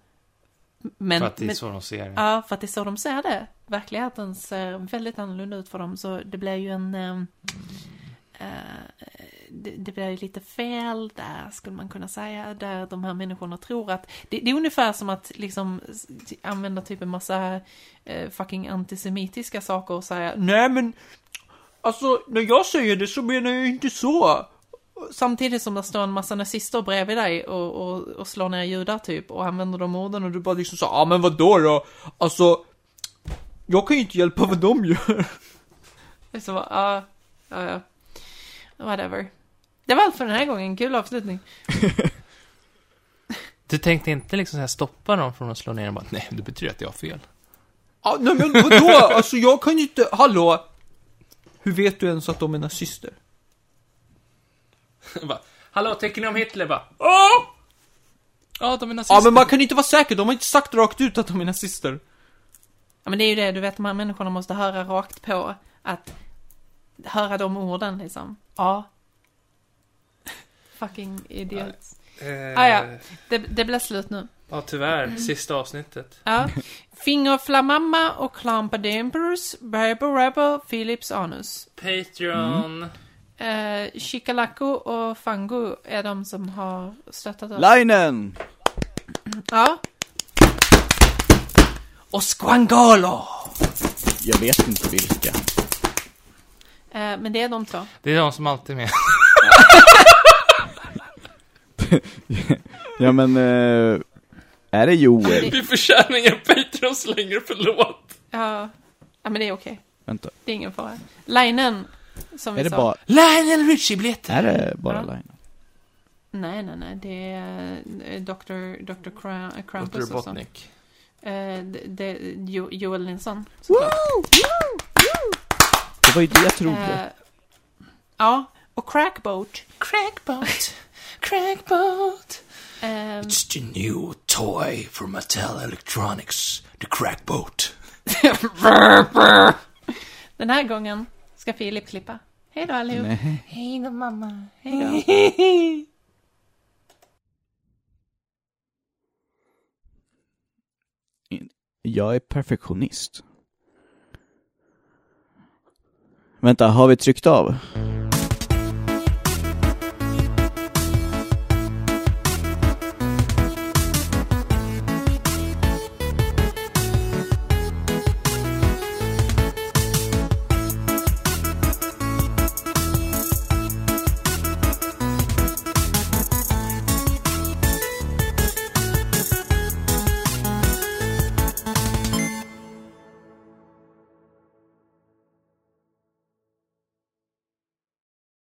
Men, för att det är men, så de ser det. ja, för att det är så de ser det. Verkligheten ser väldigt annorlunda ut för dem, så det blir ju en, ehm, eh, det, det blir ju lite fel där, skulle man kunna säga, där de här människorna tror att, det, det är ungefär som att liksom använda typ en massa eh, fucking antisemitiska saker och säga nej men, alltså när jag säger det så menar jag inte så. Samtidigt som det står en massa nazister bredvid dig och, och, och slår ner judar typ och använder de orden och du bara liksom så ja ah, men vadå då? Alltså, jag kan ju inte hjälpa vad de gör. Det är så bara, ja, ja, ja. Whatever. Det var allt för den här gången. Kul avslutning. Du tänkte inte liksom så här stoppa dem från att slå ner dem bara, nej, det betyder att jag har fel. Ja, nej men vadå? Alltså jag kan ju inte, hallå? Hur vet du ens att de är nazister? bara, Hallå, tycker ni om Hitler? Bara, Åh! Ja, de är nazister. Ja men man kan inte vara säker, de har inte sagt rakt ut att de är nazister. Ja, men det är ju det, du vet, de här människorna måste höra rakt på att höra de orden liksom. Ja. Fucking idiots. Eh, Ah, ja. Det, det blir slut nu. ja, tyvärr. Sista avsnittet. Ja. Fingerflamamma och Clampadempers, Berber Rebel, Philips Anus. Patreon. Eh, Chikalako och Fango är de som har stöttat oss. Linen! Ja. Och Squangalo! Jag vet inte vilka. Eh, men det är de två. Det är de som alltid är med. Ja men, eh, är det Joel? Vi förtjänar inga Patreons längre, förlåt. Ja. Ja, men det är okej. Vänta, Det är ingen fara. Linen, som vi är det sa. bara, Lionel Richie-biljetter! är det bara Ja. Linen? Nej, nej, nej. Det är eh, Dr. Dr. Kra- Krampus Dr. och så. Botnik. Eh, det, det, jo, Joel Nilsson, såklart. Var ju det jag trodde. Eh, ja, och Crackboat. Crackboat. Crackboat. Eh, It's the new toy from Mattel Electronics, the Crackboat. den här gången ska Filip klippa. Hej då allihop. Nej. Hej då mamma. Hej då. Jag är perfektionist. Vänta, har vi tryckt av?